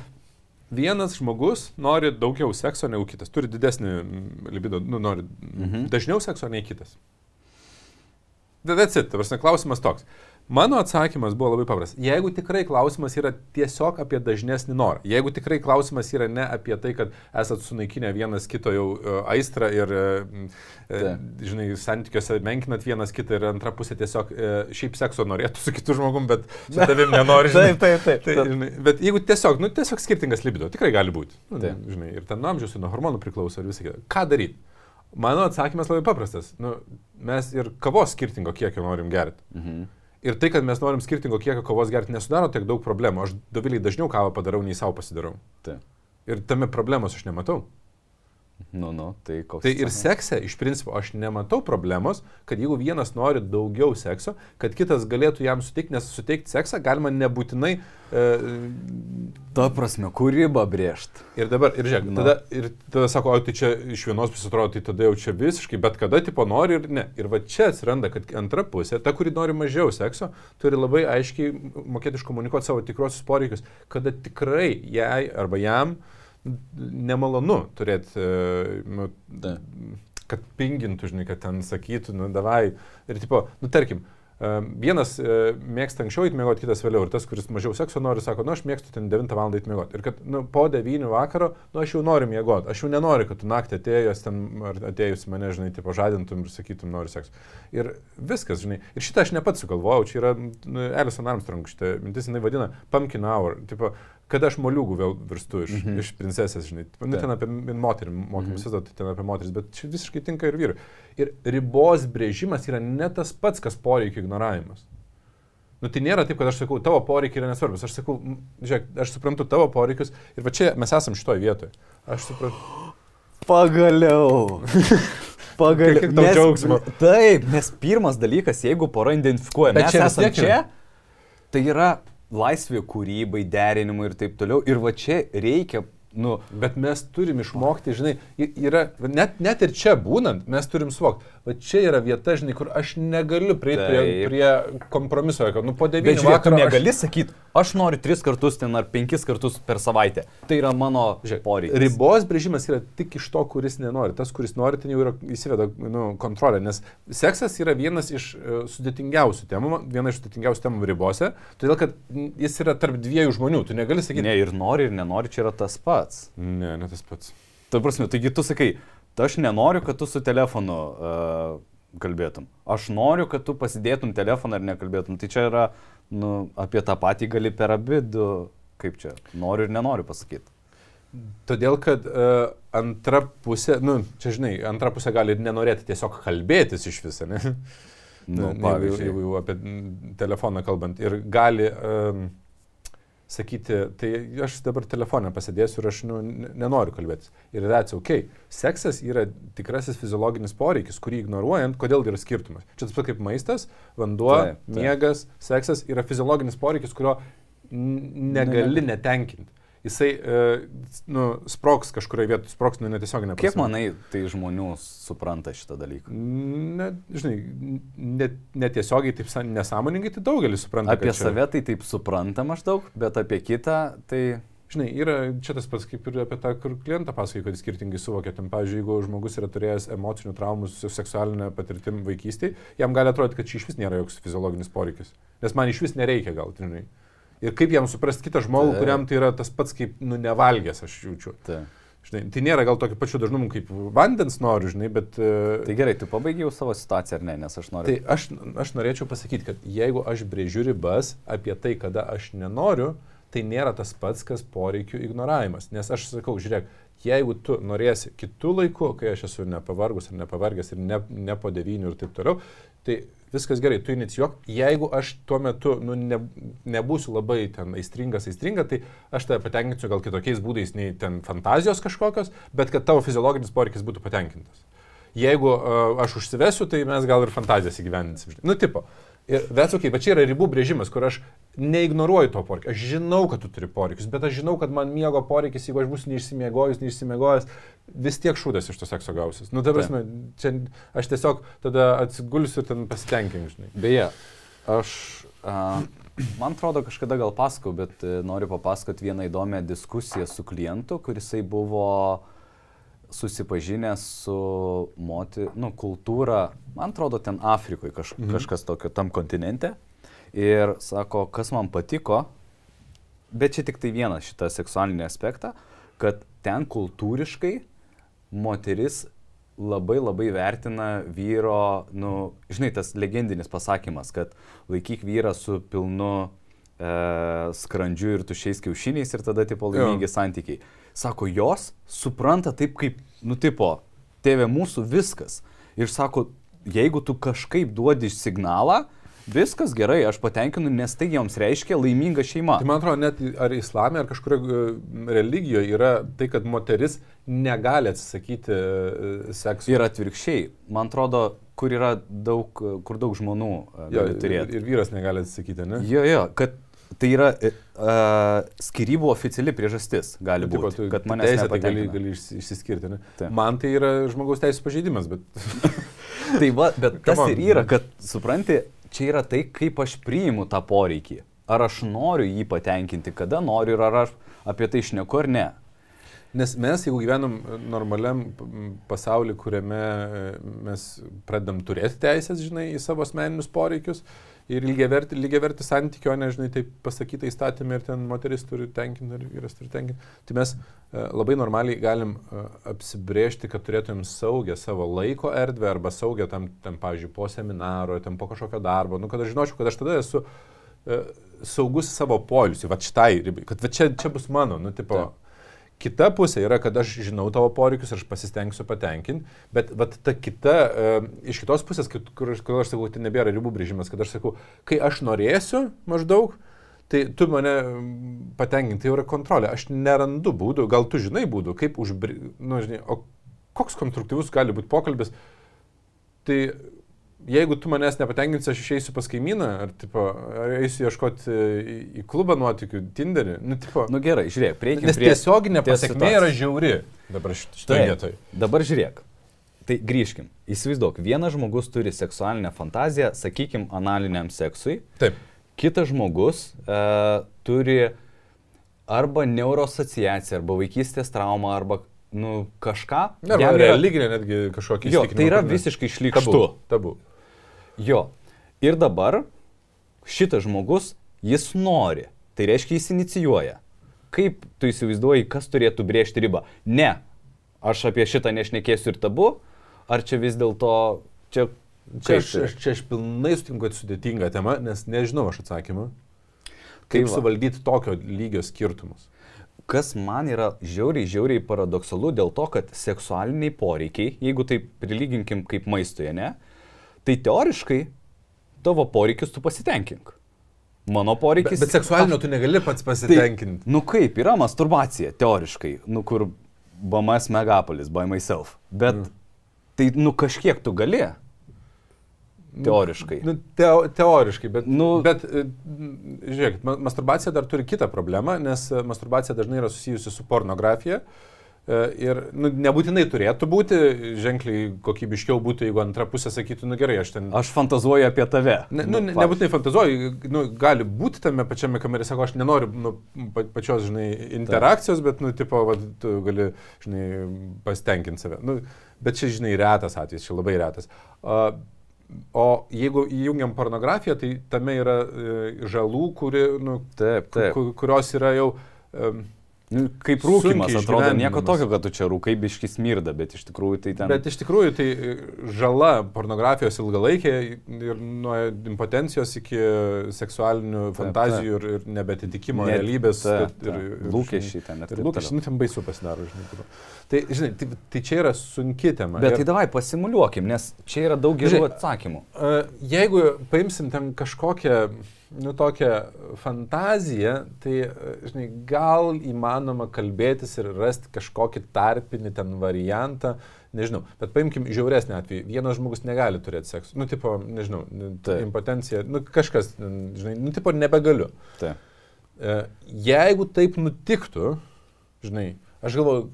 Vienas žmogus nori daugiau sekso negu kitas, turi didesnį mm, libido, nu, nori Mhm. dažniau sekso nei kitas. That's it, ta prasme, klausimas toks. Mano atsakymas buvo labai paprastas. Jeigu tikrai klausimas yra tiesiog apie dažnesnį norą, jeigu tikrai klausimas yra ne apie tai, kad esat sunaikinę vienas kito jau uh, aistrą ir, uh, Taip. žinai, santykiuose menkinat vienas kitą ir antra pusė tiesiog uh, šiaip sekso norėtų su kitu žmogum, bet su tavim nenori. žinai. taip, taip. Tai, žinai, bet jeigu tiesiog, nu, tiesiog skirtingas libido, tikrai gali būti. Nu, Taip. žinai, ir ten nuo amžiaus, ir nuo hormonų priklauso ir visą kitą. Ką daryti? Mano atsakymas labai paprastas. Nu, mes ir kavos skirtingo kiekio norim gerti. Mhm. Ir tai, kad mes norim skirtingo kiekio kavos gerti, nesudaro tiek daug problemų. Aš doviliai dažniau kavą padarau, nei savo pasidarau. Taip. Ir tame problemos aš nematau. Nu, nu, tai koks. Tai ir sekse, iš principo, aš nematau problemos, kad jeigu vienas nori daugiau sekso, kad kitas galėtų jam suteikti, nes suteikti seksą galima nebūtinai... E, Ta prasme, kur ribą brėžti? Ir dabar, ir žiūrėk, tada, ir tada sako, o tai čia iš vienos pusės atrodo, tai tada jau čia visiškai, bet kada tipo nori ir ne. Ir va čia atsiranda, kad antra pusė, ta, kuri nori mažiau sekso, turi labai aiškiai mokėti iškomunikuoti savo tikrosius poreikius, kada tikrai jai arba jam nemalonu turėti, e, nu, Taip. kad pingintų, žinai, kad ten sakytų, nu davai. Ir tipo, nu tarkim, e, vienas e, mėgsta anksčiau įtmėgoti, kitas vėliau. Ir tas, kuris mažiau sekso nori, sako, nu aš mėgstu ten 9 val. įtmėgoti. Ir kad nu, po 9 vakaro, nu aš jau noriu mėgoti. Aš jau nenoriu, kad tu naktį atėjęs ten ar atėjus mane, žinai, tipo žadintum ir sakytum, noriu sekso. Ir viskas, žinai. Ir šitą aš ne pats sugalvojau, čia yra nu, Alison Armstrong, šitą mintis jinai vadina pumpkin hour. Tipo, kada aš moliūgų vėl virstu iš, mm. -hmm. iš princesės, žinai. Nu, ten apie moterį mokymus, mm -hmm. tai ten apie moteris, bet čia visiškai tinka ir vyrui. Ir ribos brėžimas yra ne tas pats, kas poreikio ignoravimas. Nu, tai nėra taip, kad aš sakau, tavo poreikiai yra nesvarbus. Aš sakau, žiūrėk, aš suprantu tavo poreikius ir va čia mes esam šitoje vietoje. Aš suprantu. Pagaliau. (laughs) Pagaliau. Kiek tau džiaugsmo. Taip, nes pirmas dalykas, jeigu pora identifikuoja, Bet mes čia esame čia, tai yra laisvė kūrybai, derinimui ir taip toliau. Ir va čia reikia, nu, Bet mes turim išmokti, žinai, yra, net, net ir čia būnant, mes turim suvokti. Va čia yra vieta, žinai, kur aš negaliu prieiti prie, prie kompromiso, kad, nu, po devynių žiūrėk, tu negali sakyti, aš noriu tris kartus ten ar penkis kartus per savaitę. Tai yra mano poreikis. Ribos brėžimas yra tik iš to, kuris nenori. Tas, kuris nori, ten jau yra įsiveda nu, kontrolė. Nes seksas yra vienas iš uh, sudėtingiausių temų, viena iš sudėtingiausių temų ribose, todėl kad jis yra tarp dviejų žmonių. Tu negali sakyti, Ne, ir nori, ir nenori, čia yra tas pats. Ne, ne tas pats. Tai prasme, taigi tu sakai, "Tai aš nenoriu, kad tu su telefonu uh, kalbėtum. Aš noriu, kad tu pasidėtum telefoną ir nekalbėtum. Tai čia yra, nu, apie tą patį gali per abi du, kaip čia, noriu ir nenoriu pasakyti. Todėl, kad uh, antra pusė, nu, čia žinai, antra pusė gali ir nenorėti tiesiog kalbėtis iš viso, ne? Nu, jeigu, pavyzdžiui. jeigu jau apie telefoną kalbant. Ir gali um, sakyti, tai aš dabar telefoną pasidėsiu ir aš nu, ne- nenoriu kalbėtis. Ir that's ok. Seksas yra tikrasis fiziologinis poreikis, kurį ignoruojant, kodėl yra skirtumas. Čia tas pats kaip maistas, vanduo, Taip, taip. miegas, seksas yra fiziologinis poreikis, kurio negali netenkinti. Jisai, e, nu, sproks kažkurioje vietoje, sproks, nu, netiesioginė Kiek manai, tai žmonių supranta šitą dalyką? Ne, žinai, net, netiesiogiai, taip nesąmoningai, tai daugelis supranta. Apie čia- save tai taip supranta maždaug, bet apie kitą tai... Žinai, yra čia tas pats kaip ir apie tą, kur klientą pasakoja, kad skirtingai suvokia. Tam, pavyzdžiui, jeigu žmogus yra turėjęs emocinių traumų su seksualinė patirtim vaikystėje, jam gali atrodyti, kad čia iš vis nėra joks fiziologinis poreikis. Nes man iš vis nereikia gal, tai žinai. Ir kaip jam suprasti kitą žmogų, Taip. kuriam tai yra tas pats kaip, nu, nevalgęs, aš jaučiu. tai. Žinai, tai nėra gal tokio pačiu dažnumu kaip vandens noriu, žinai, bet... e, Tai gerai, tu pabaigiau savo situaciją ar ne, nes aš noriu... Tai aš, aš norėčiau pasakyti, kad jeigu aš brėžiu ribas apie tai, kada aš nenoriu, tai nėra tas pats, kas poreikių ignoravimas. Nes aš sakau, žiūrėk, jeigu tu norėsi kitų laikų, kai aš esu nepavargus ar nepavargęs ir ne, ne po devynių ir taip toliau, tai viskas gerai, tu inicijuok. Jeigu aš tuo metu nu, ne, nebūsiu labai ten aistringas, aistringa, tai aš tave patenkinsiu gal kitokiais būdais nei ten fantazijos kažkokios, bet kad tavo fiziologinis poreikis būtų patenkintas. Jeigu uh, aš užsivesiu, tai mes gal ir fantazijas įgyvendinsim. Nu, tipo. Ir that's ok, bet čia yra ribų brėžimas, kur aš neignoruoju to poreikio. Aš žinau, kad tu turi poreikius, bet aš žinau, kad man miego poreikis, jeigu aš būsiu neišsimiegojus, neišsimiegojęs, vis tiek šūdas iš to sekso gausis. Nu, ta prasme, čia aš tiesiog tada atsigulsiu ir ten pasitenkink, žinai. Beje, aš Uh, man atrodo, kažkada gal pasakau, bet uh, noriu papasakoti vieną įdomią diskusiją su klientu, kurisai buvo susipažinęs su moti, nu, kultūra, man atrodo, ten Afrikoje kaž, mhm. kažkas tokio tam kontinente. Ir sako, kas man patiko, bet čia tik tai vienas šitą seksualinį aspektą, kad ten kultūriškai moteris labai labai vertina vyro, nu, žinai, tas legendinis pasakymas, kad laikyk vyrą su pilnu e, skrandžiu ir tušiais kiaušiniais ir tada tipo laimingi jo. santykiai. Sako, jos supranta taip kaip, nu, tipo, tėvė mūsų viskas. Ir sako, jeigu tu kažkaip duodi signalą, viskas gerai, aš patenkinu, nes tai joms reiškia laiminga šeima. Tai man atrodo, net ar islamė, ar kažkurioje religijoje yra tai, kad moteris negali atsisakyti e, sekso. Ir atvirkščiai, man atrodo, kur yra daug, kur daug žmonių e, jo, turėti. Ir, vyras negali atsisakyti, ne? Jo, jo, kad tai yra uh, skirybų oficiali priežastis, gali būti, Tipo, tu, kad manęs teisė, tai gali, gali išsiskirti. Ne? Taip. Man tai yra žmogaus teisų pažeidimas, bet... (laughs) tai va, bet tas ir yra, kad supranti, čia yra tai, kaip aš priimu tą poreikį. Ar aš noriu jį patenkinti, kada noriu ir ar aš apie tai išneku ar ne. Nes mes, jeigu gyvenam normaliam pasauliu, kuriame e, mes pradedam turėti teisės, žinai, į savo asmeninius poreikius, uh, ir lygiavertį, lygiavertį santykį, o nežinai, taip pasakyta įstatymė ir ten moteris turi tenkinti ir vyras turi tenkinti. Tai mes uh, labai normaliai galim uh, apsibriežti, kad turėtumėm saugę savo laiko erdvę arba saugę tam, tam pavyzdžiui, po seminaro, tam po kažkokio darbo, nu, kad aš žinočiau, kad aš tada esu uh, saugus savo poliusiui, va šitai kad va čia, čia bus mano, nu, tipo, Taip. Kita pusė yra, kad aš žinau tavo poreikius ir aš pasistengsiu patenkinti, bet vat, ta kita, e, iš kitos pusės, kur, kur, kur aš sakau, tai nebėra ribų brėžimas, kad aš sakau, kai aš norėsiu maždaug, tai tu mane patenkinti, tai yra kontrolė. Aš nerandu būdų, gal tu žinai būdų, kaip užbrėžti, nu, žinai, o koks konstruktyvus gali būti pokalbis. Tai jeigu tu manęs nepatenkinsi, aš išeisiu pas kaimyną, ar, tipo, ar eisiu ieškoti į, į klubą nuotikių, Tinderį. Nu, tipo, nu gerai, žiūrėk, prieikime. Nes prie tiesioginė pasiekmė yra žiauri dabar šitoje vietoje. Dabar žiūrėk. Tai grįžkim. Įsivaizduok, vienas žmogus turi seksualinę fantaziją, sakykim, analiniam seksui. Taip. Kitas žmogus e, turi arba neuroasociaciją, arba vaikystės traumą, arba nu, kažką. Ne, arba religinė netgi kažkokį. Jo, tai yra visiškai šlikštu. Tabu. tabu. Jo. Ir dabar šitas žmogus, jis nori. Tai reiškia, jis inicijuoja. Kaip tu įsivaizduoji, kas turėtų brėžti ribą? Ne, aš apie šitą nešnekėsiu ir tabu, ar čia vis dėlto, čia... Čia aš, aš, čia aš pilnai sutinku, kad sudėtinga tema, nes nežinau aš atsakymą. Kaip tai suvaldyti tokio lygio skirtumus? Kas man yra žiauriai, žiauriai paradoksalu dėl to, kad seksualiniai poreikiai, jeigu tai prilyginkim kaip maistuje, ne, tai teoriškai tavo poreikius tu pasitenkink. Mano poreikis. Bet, bet seksualinio tu negali pats pasitenkinti. Tai, nu kaip, yra masturbacija, teoriškai, nu kur BMS megapolis, by myself. Bet mm. tai nu kažkiek tu gali. Teoriškai. Nu, teo, teoriškai, bet, nu, bet e, žiūrėkit, masturbacija dar turi kitą problemą, nes masturbacija dažnai yra susijusi su pornografija. Uh, E, ir nu, nebūtinai turėtų būti, ženkliai kokybiškiau būtų, jeigu antra pusė sakytų, nu gerai, aš ten... Aš fantazuoju apie tave. Ne, nu, ne, nebūtinai fantazuoju, nu, gali būti tame pačiame kamerė, sako, aš nenoriu nu, pačios, žinai, interakcijos, bet, nu, tipo, va, tu gali, žinai, pasitenkinti save. Nu, bet čia, žinai, retas atvejis, čia labai retas. Uh, O jeigu įjungiam pornografiją, tai tame yra e, žalų, kuri, nu, taip, taip. kurios yra jau... Um, Nu, kaip rūkimas, atrodo, nieko tokio, kad tu čia rūkai biški smirda, bet iš tikrųjų tai ten... Bet iš tikrųjų tai e, žala pornografijos ilgalaikė ir nuo impotencijos iki seksualinių ta, fantazijų ta. ir, ir nebetitikimo Net, realybės. Ta, ta. Ir, ir, lūkesčiai ten. Ir lūkesčiai, nu ten baisu pasidaro, žinai. Tai, žinai, tai, tai čia yra sunki tema. Bet ir... tai davai pasimuliuokim, nes čia yra daug gerų žinai, atsakymų. Jeigu paimsim ten kažkokią nu, tokią fantaziją, tai, žinai, gal įmanoma kalbėtis ir rasti kažkokį tarpinį ten variantą, nežinau, bet paimkim žiauresnį atvejį, vienas žmogus negali turėti sekso, nu, tipo, nežinau, tai. impotencija, nu, kažkas, žinai, nu, tipo, nebegaliu. Tai. Jeigu taip nutiktų, žinai, aš galvoju,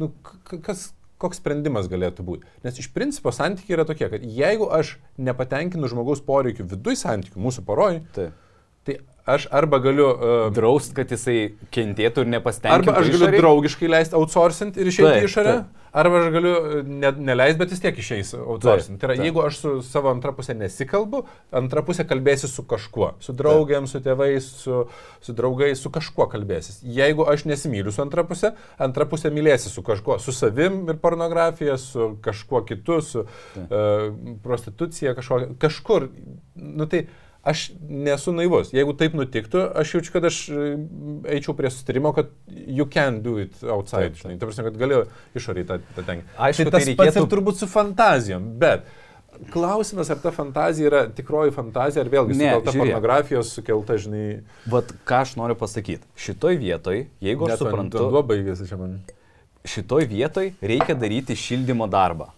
nu, kas, koks sprendimas galėtų būti. Nes iš principo santykiai yra tokie, kad jeigu aš nepatenkinu žmogaus poreikių viduj santykių, mūsų poroj, Taip. Tai aš arba galiu... Uh, Draust, kad jisai kentėtų ir nepasitenkintų. Arba aš galiu išorėj. draugiškai leisti outsourcing ir išeiti Taip, į išorę, taip. arba aš galiu ne, neleisti, bet vis tiek išeis outsourcing. Tai yra, taip. jeigu aš su savo antra pusė nesikalbu, antra pusė kalbėsi su kažkuo. Su draugiam, su tėvais, su, su draugais, su kažkuo kalbėsis. Jeigu aš nesimyliu su antra pusė, antra pusė mylėsi su kažkuo. Su savim ir pornografija, su kažkuo kitu, su uh, prostitucija, kažkuo, kažkur. Nu, tai, Aš nesu naivus. Jeigu taip nutiktų, aš jaučiu, kad aš e, eičiau prie sustarimo, kad you can do it outside. Taip, taip. Ta prasme, kad galiu išoriai tą, tenkinti. Aišku, tai tas reikėtų... pats ir turbūt su fantazijom, bet klausimas, ar ta fantazija yra tikroji fantazija, ar vėlgi Ne, sukelta žiūrėk. pornografijos, sukelta, žinai, Vat ką aš noriu pasakyti. Šitoj vietoj, jeigu aš suprantu, Vanduo baigėsi čia man. šitoj vietoj reikia daryti šildymo darbą.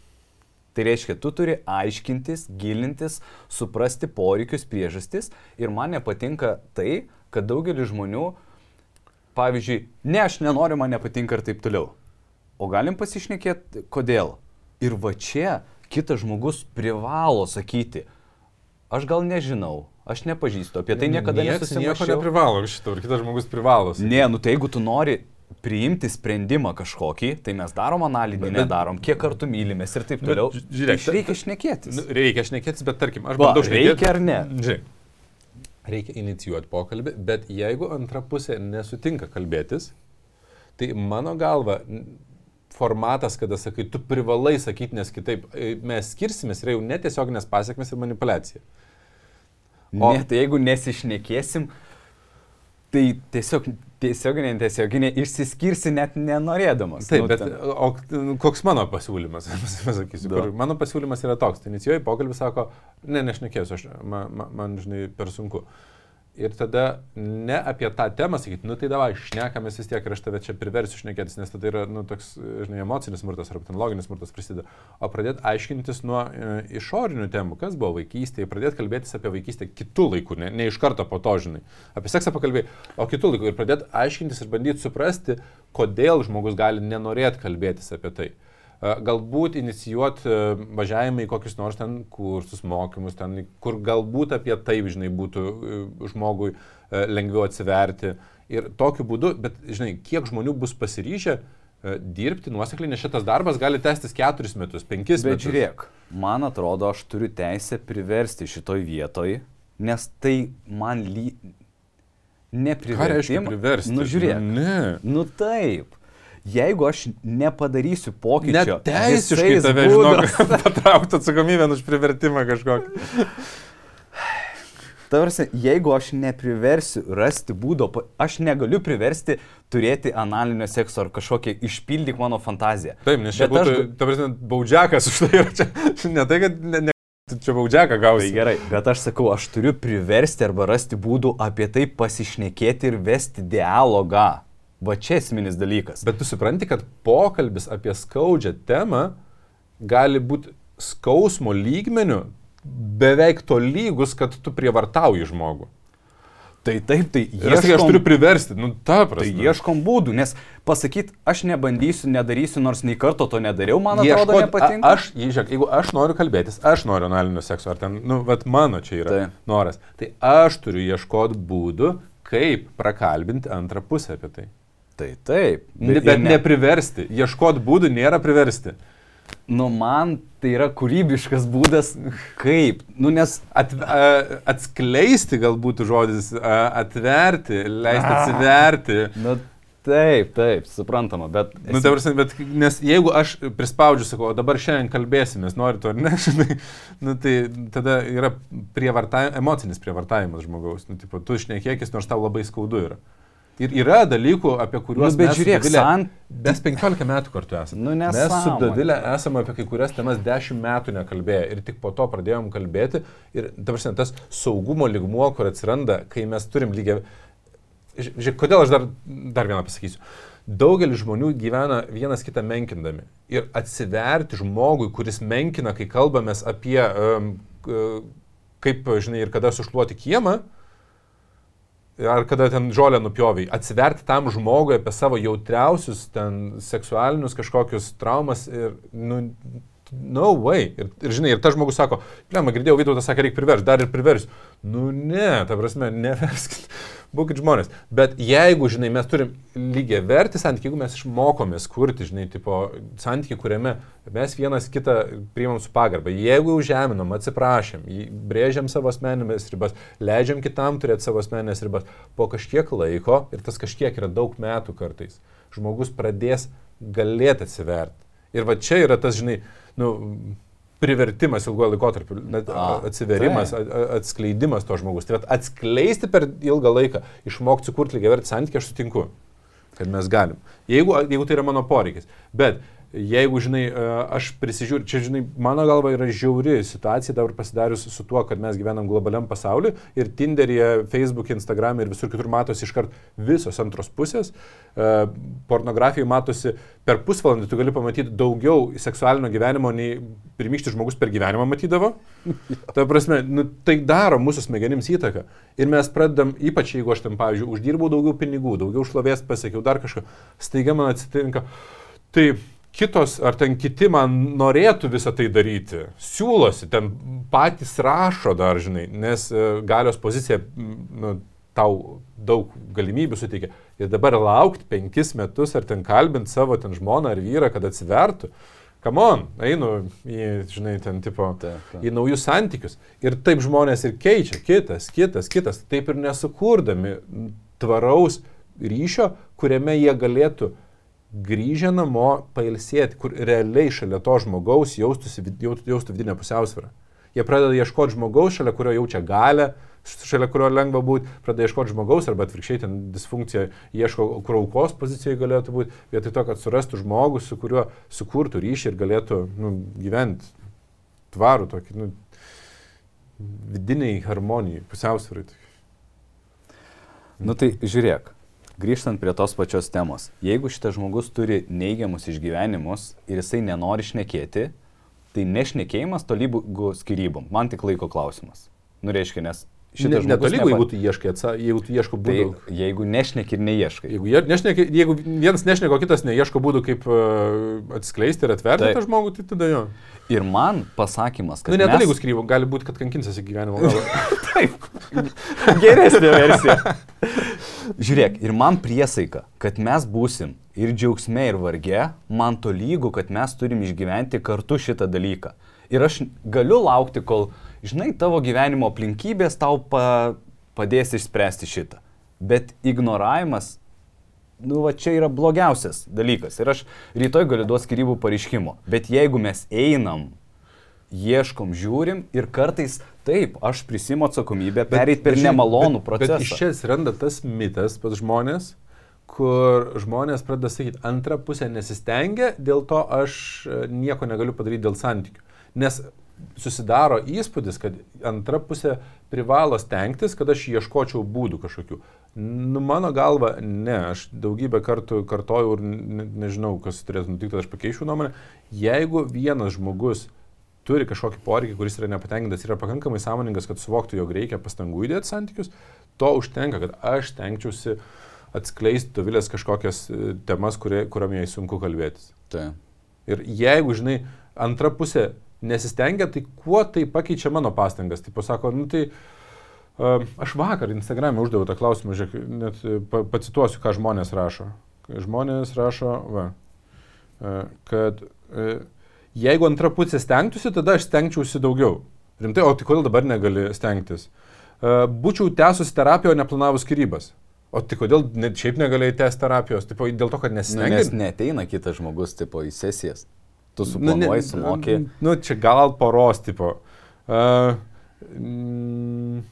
Tai reiškia, tu turi aiškintis, gilintis, suprasti poreikius, priežastis ir man nepatinka tai, kad daugelis žmonių, pavyzdžiui, ne, aš nenoriu, man nepatinka ir taip toliau. O galim pasišnekėti, kodėl. Ir va čia kitas žmogus privalo sakyti, aš gal nežinau, aš nepažįstu, apie tai niekada Niekas nieko nesusimąsčiau. neprivalo šito, ir kitas žmogus privalo. sakyti. Ne, nu tai jeigu tu nori priimti sprendimą kažkokį, tai mes darom analizę, Bet- nedarom, kiek kartų mylimės ir taip Bet toliau. ži- žiūrėk, Tai reikia šnekėtis. Nu, reikia šnekėtis, bet tarkim, aš bandau šnekėtis. reikia ar ne? Žiūrėk, reikia inicijuoti pokalbį, bet jeigu antra pusė nesutinka kalbėtis, tai mano galva formatas, kada sakai, tu privalai sakyti, nes kitaip e, mes skirsimės, yra jau netiesioginės pasiekmes ir manipulacija. O- Ne, tai jeigu nesišnekėsim, tai tiesiog tiesioginė, netiesioginė išsiskirsi net nenorėdamas. Taip, Nu, bet ten- o koks mano pasiūlymas, (laughs) pasakysiu, kur mano pasiūlymas yra toks, inicijuoji pokalbį, sako, ne, nešnekėsiu, aš, man, man, man, žinai, per sunku. Ir tada ne apie tą temą sakyti, nu tai davai, šnekamės vis tiek ir aš tave čia priversiu šnekėtis, nes tada yra, nu, toks, žinai, emocinis smurtas arba ten loginis smurtas prisideda. O pradėti aiškintis nuo e, išorinių temų, kas buvo vaikystėje, pradėti kalbėtis apie vaikystę kitų laikų, ne, ne iš karto po to, žinai. Apie seksą pakalbėjai, o kitų laikų ir pradėti aiškintis ir bandyti suprasti, kodėl žmogus gali nenorėti kalbėtis apie tai. E, Galbūt inicijuoti važiavimą į kokius nors ten kursus, mokymus, ten, kur galbūt apie tai, žinai, būtų e, žmogui e, lengviau atsiverti. Ir tokiu būdu, bet, žinai, kiek žmonių bus pasiryžę e, dirbti nuosekliai, nes šitas darbas gali tęstis keturis metus, penkis Bet metus. žiūrėk, man atrodo, aš turiu teisę priversti šitoj vietoj, nes tai man ly... Nepriversti. Ką reiškia priversti? Nu žiūrėk. Ne. Nu taip. Jeigu aš nepadarysiu pokyčio, Net teisiškai tave, būdais- (laughs) žinok, patraukti atsakomybę už privertimą kažkokį. Tarsi, jeigu aš nepriversiu rasti būdo, aš negaliu priversti turėti analinio sekso ar kažkokią išpildyk mano fantaziją. Taip, nes čia aš būtų, ga- ta prasme, baudžiakas už tai yra čia. (laughs) Ne tai, kad ne, ne, tu čia baudžiaką Tai gausi. gerai, bet aš sakau, aš turiu priversti arba rasti būdų apie tai pasišnekėti ir vesti dialogą. Va čia esminis dalykas. Bet tu supranti, kad pokalbis apie skaudžią temą gali būti skausmo lygmenių beveik to lygus, kad tu prievartauji žmogų. Tai taip, tai Ir aš, turiu priversti, nu ta Tai prasme. ieškom būdų, nes pasakyti, aš nebandysiu, nedarysiu, nors nei karto to nedariau, man atrodo, Ieškot- nepatinka. a- Aš, žiūrėk, jeigu aš noriu kalbėtis, aš noriu analinio sekso, ar ten, nu, vat mano čia yra Taip. noras, tai aš turiu ieškoti būdų, kaip prakalbinti antrą pusę apie tai. Tai taip. Bet, bet ne- nepriversti. Ieškoti būdų nėra priversti. Nu, man tai yra kūrybiškas būdas, kaip. Nu, nes At, a, atskleisti galbūt žodis, a, atverti, leisti atsiverti. Nu, taip, taip, suprantama, bet... Nu, ta prasme, bet, nes jeigu aš prispaudžiu, sakau, o dabar šiandien kalbėsimės, nori to ar ne, (laughs) žinai, nu, tai tada yra prievartavimas, emocinis prievartavimas žmogaus. Nu, tipo, tu išnekėkis, nors tau labai skaudu yra. Ir yra dalykų, apie kuriuos Nu, bet mes žiūrėk, Dovile- san- Mes 15 metų kartu esame. Nu, mes su. Davilė esame apie kai kurias temas 10 metų nekalbėję ir tik po to pradėjom kalbėti. Ir ta prasme, tas saugumo ligmuo, kur atsiranda, kai mes turim lygiai... Ži- Žiūrėk, kodėl aš dar, dar vieną pasakysiu. Daugelis žmonių gyvena vienas kitą menkindami. Ir atsiverti žmogui, kuris menkina, kai kalbamės apie, um, kaip, žinai, ir kada sušluoti kiemą, ar kada ten žolę nupjoviai, atsiverti tam žmogui apie savo jautriausius ten seksualinius kažkokius traumas ir, nu, No way. Ir, ir žinai, ir tas žmogus sako, blema, girdėjau, Vytautas sakė, reikia priversti, dar ir priversiu. Nu ne, ta prasme, (laughs) neverskit, būkit žmonės. Bet jeigu, žinai, mes turim lygiai verti santykių, jeigu mes išmokomės kurti, žinai, tipo santykių, kuriame mes vienas kitą priimam su pagarba, jeigu jau žeminom, atsiprašėm, brėžiam savo asmeninės ribas, leidžiam kitam turėti savo asmeninės ribas, po kažkiek laiko, ir tas kažkiek yra daug metų kartais, žmogus pradės galėti atsiverti. Ir va čia yra tas, žinai, nu, privertimas ilgojo laikotarpiu, atsiverimas, a- atskleidimas to žmogus. Tai atskleisti per ilgą laiką, išmokti sukurti lygiai verti santykių, aš sutinku, kad mes galim. Jeigu, jeigu tai yra mano poreikis. Bet jeigu, žinai, e, aš prisižiūriu, čia, žinai, mano galva yra žiauri situacija dabar pasidarius su tuo, kad mes gyvenam globaliam pasauliu ir Tinderyje, Facebook, Instagram ir visur kitur matosi iškart visos antros pusės. E, Pornografijai matosi per pusvalandį, tu gali pamatyti daugiau seksualinio gyvenimo nei pirmykštis žmogus per gyvenimą matydavo. (laughs) Ta prasme, nu, tai daro mūsų smegenims įtaką. Ir mes pradedam, ypač jeigu aš tam, pavyzdžiui, uždirbau daugiau pinigų, daugiau šlovės pasiekiau, dar kažką, staiga man atsitinka, tai kitos ar ten kiti man norėtų visą tai daryti, siūlosi, ten patys rašo dar, žinai, nes e, galios pozicija nu, tau daug galimybių suteikia. Ir dabar laukti penkis metus ar ten kalbinti savo ten žmoną ar vyrą, kad atsivertų. Kamon, einu į, žinai, ten tipo, Taip, taip. į naujus santykius. Ir taip žmonės ir keičia, kitas, kitas, kitas, taip ir nesukurdami tvaraus ryšio, kuriame jie galėtų grįžę namo pailsėti, kur realiai šalia to žmogaus jaustųsi, jaustų vidinę pusiausvyrą. Jie pradeda ieškoti žmogaus, šalia kurio jaučia galę, šalia kurio lengva būti, pradeda ieškoti žmogaus arba atvirkščiai ten disfunkcija ieško, kur aukos pozicijoje galėtų būti, vietoj to, kad surastų žmogų, su kuriuo sukurtų ryšį ir galėtų nu, gyventi tvarų tokį, nu, vidiniai harmonijai, pusiausvyrai. Nu tai žiūrėk, grįžtant prie tos pačios temos. Jeigu šitas žmogus turi neigiamus išgyvenimus ir jisai nenori šnekėti, tai nešnekėjimas tolygu skirybom. Man tik laiko klausimas. Nu reiškia, nes šitas žmogus... Netolygu, nepa- jeigu tu ieškai, atsa, jeigu tu ieško Tai būdų. jeigu nešneki ir neieškai. Jeigu, nešneki, jeigu vienas nešneka, o kitas neieško būdų, kaip uh, atskleisti ir atverti Taip. tą žmogų, tai tada jo. Ir man pasakymas, kad... Na, mes- netolygų skrybų, gali būti, kad kankinsiasi gyvenimo galą. (laughs) Taip. Geresnė versija. (laughs) Žiūrėk, ir man priesaika, kad mes būsim ir džiaugsme, ir varge, man to lygu, kad mes turim išgyventi kartu šitą dalyką. Ir aš galiu laukti, kol, žinai, tavo gyvenimo aplinkybės tau pa, padės išspręsti šitą. Bet ignoravimas, nu, va čia yra blogiausias dalykas. Ir aš rytoj galiu duoti skirybų pareiškimo. Bet jeigu mes einam ieškom, žiūrim ir kartais taip, aš prisimu atsakomybę pereit per Bet, nemalonų bet- procesą. Bet iš čia atsiranda tas mitas pas žmonės, kur žmonės pradeda sakyti, antra pusė nesistengia, dėl to aš e, nieko negaliu padaryti dėl santykių. Nes susidaro įspūdis, kad antra pusė privalo stengtis, kad aš ieškočiau būdų kažkokių. Nu, mano galva, ne, aš daugybę kartų kartojau ir ne, nežinau, kas turėtų nutikti, aš pakeičiau nuomonę. Jeigu vienas žmogus turi kažkokį poreikį, kuris yra nepatenkintas, yra pakankamai sąmoningas, kad suvoktų, jog reikia pastangų įdėti santykius, to užtenka, kad aš tenkčiausi atskleisti Dovilės kažkokias e, temas, kuriam jai sunku kalbėtis. Tai. Ir jeigu, žinai, antra pusė nesistengia, tai kuo tai pakeičia mano pastangas? Tai pasako, nu tai uh, aš vakar Instagram'e uždaviau tą klausimą, žiūrėk, net e, pa, pacituosiu, ką žmonės rašo. Žmonės rašo, va, uh, kad uh, jeigu antra pusė stengtųsi, tada aš stengčiausi daugiau. Rimtai, o tai kodėl dabar negali stengtis? Uh, būčiau tęsus terapiją, o neplanavus skirybas. O tai kodėl net šiaip negalėjai tęsti terapijos? Tipo, dėl to, kad Nu, nesistengi. nes neteina kitas žmogus tipo į sesijas. Tu Nu, suplanuoji, sumoki. Nu, čia gal poros tipo. Uh, mm,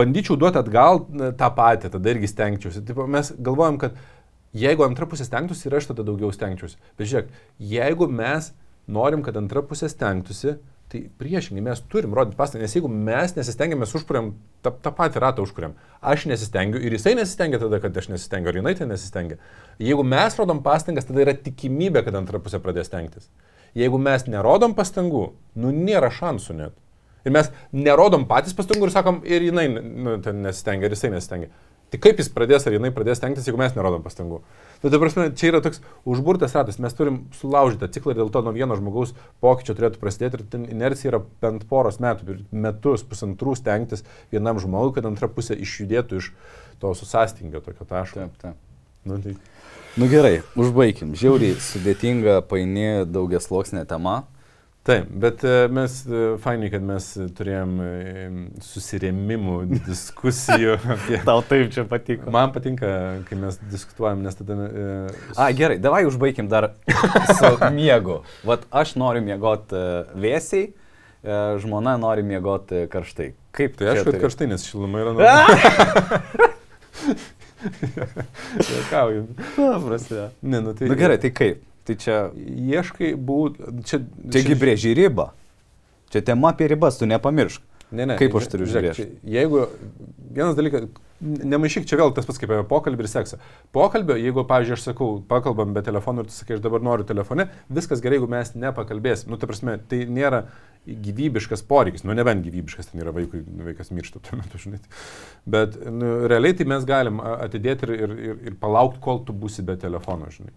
bandyčiau duoti atgal tą patį, tada irgi stengčiausi. Tipo, mes galvojam, kad jeigu antra pusė stengtųsi ir aš tada daugiau stengčiausi. Bet žiūrėk, jeigu mes norim, kad antra pusė stengtųsi, tai priešingai mes turim rodyti pastangą, nes jeigu mes nesistengiam, mes užkuriam tą, tą patį ratą užkuriam. Aš nesistengiu ir jisai nesistengia tada, kad aš nesistengiu, ar jinai tai nesistengia. Jeigu mes rodom pastangas, tada yra tikimybė, kad antra pusė pradės stengtis. Jeigu mes nerodom pastangų, nu nėra šansų net. Ir mes nerodom patys pastangų ir sakom, ir jinai nu, ten nesistengia, ir jisai nesistengia. Tai kaip jis pradės, ar jinai pradės tenktis, jeigu mes nerodom pastangų. Tai ta prasme, čia yra toks užburtas ratas, mes turim sulaužyti tą ciklą ir dėl to nuo vieno žmogaus pokyčio turėtų prasidėti ir ten inercija yra bent poros metų, metus, pusantrų stengtis vienam žmogui, kad antra pusė išjudėtų iš to susastingio tokio taško. Taip, taip. Nu, tai... Nu gerai, užbaigim. Žiauriai sudėtinga, paini, daugias loksnė tema. Taip, bet e, mes, e, fainai, kad mes turėjom e, susirėmimų, (laughs) diskusijų apie... Tau taip čia patiko. Man patinka, kai mes diskutuojam, nes tada... E, A, gerai, davai užbaigim dar (laughs) su miegu. Vat aš noriu miegoti vėsiai, žmona nori miegoti karštai. Kaip tai? Aš, kad turi... karštai, nes šiluma yra (laughs) nuo... Juokauju. Paprastai. Ne, nu tai... Na nu, gerai, tai kaip? Tai čia... Ieškai būt... Čia, čia... brėži ribą. Čia tema apie ribas, tu nepamiršk. Ne, ne. Kaip aš turiu žiūrėti? Jeigu vienas dalykas, nemaišyk čia vėl tas pats kaip apie pokalbį ir seksą. Pokalbio, jeigu, pavyzdžiui, aš sakau, pakalbam be telefonų ir tu sakai, aš dabar noriu telefone, viskas gerai, jeigu mes nepakalbėsim. Nu, tai prasme, tai nėra gyvybiškas poreikis, nu nebent gyvybiškas, ten yra vaikui, vaikas miršta tuo metu, žinai. Bet nu, realiai tai mes galim atidėti ir, ir, ir, ir palaukti, kol tu būsi be telefono, žinai.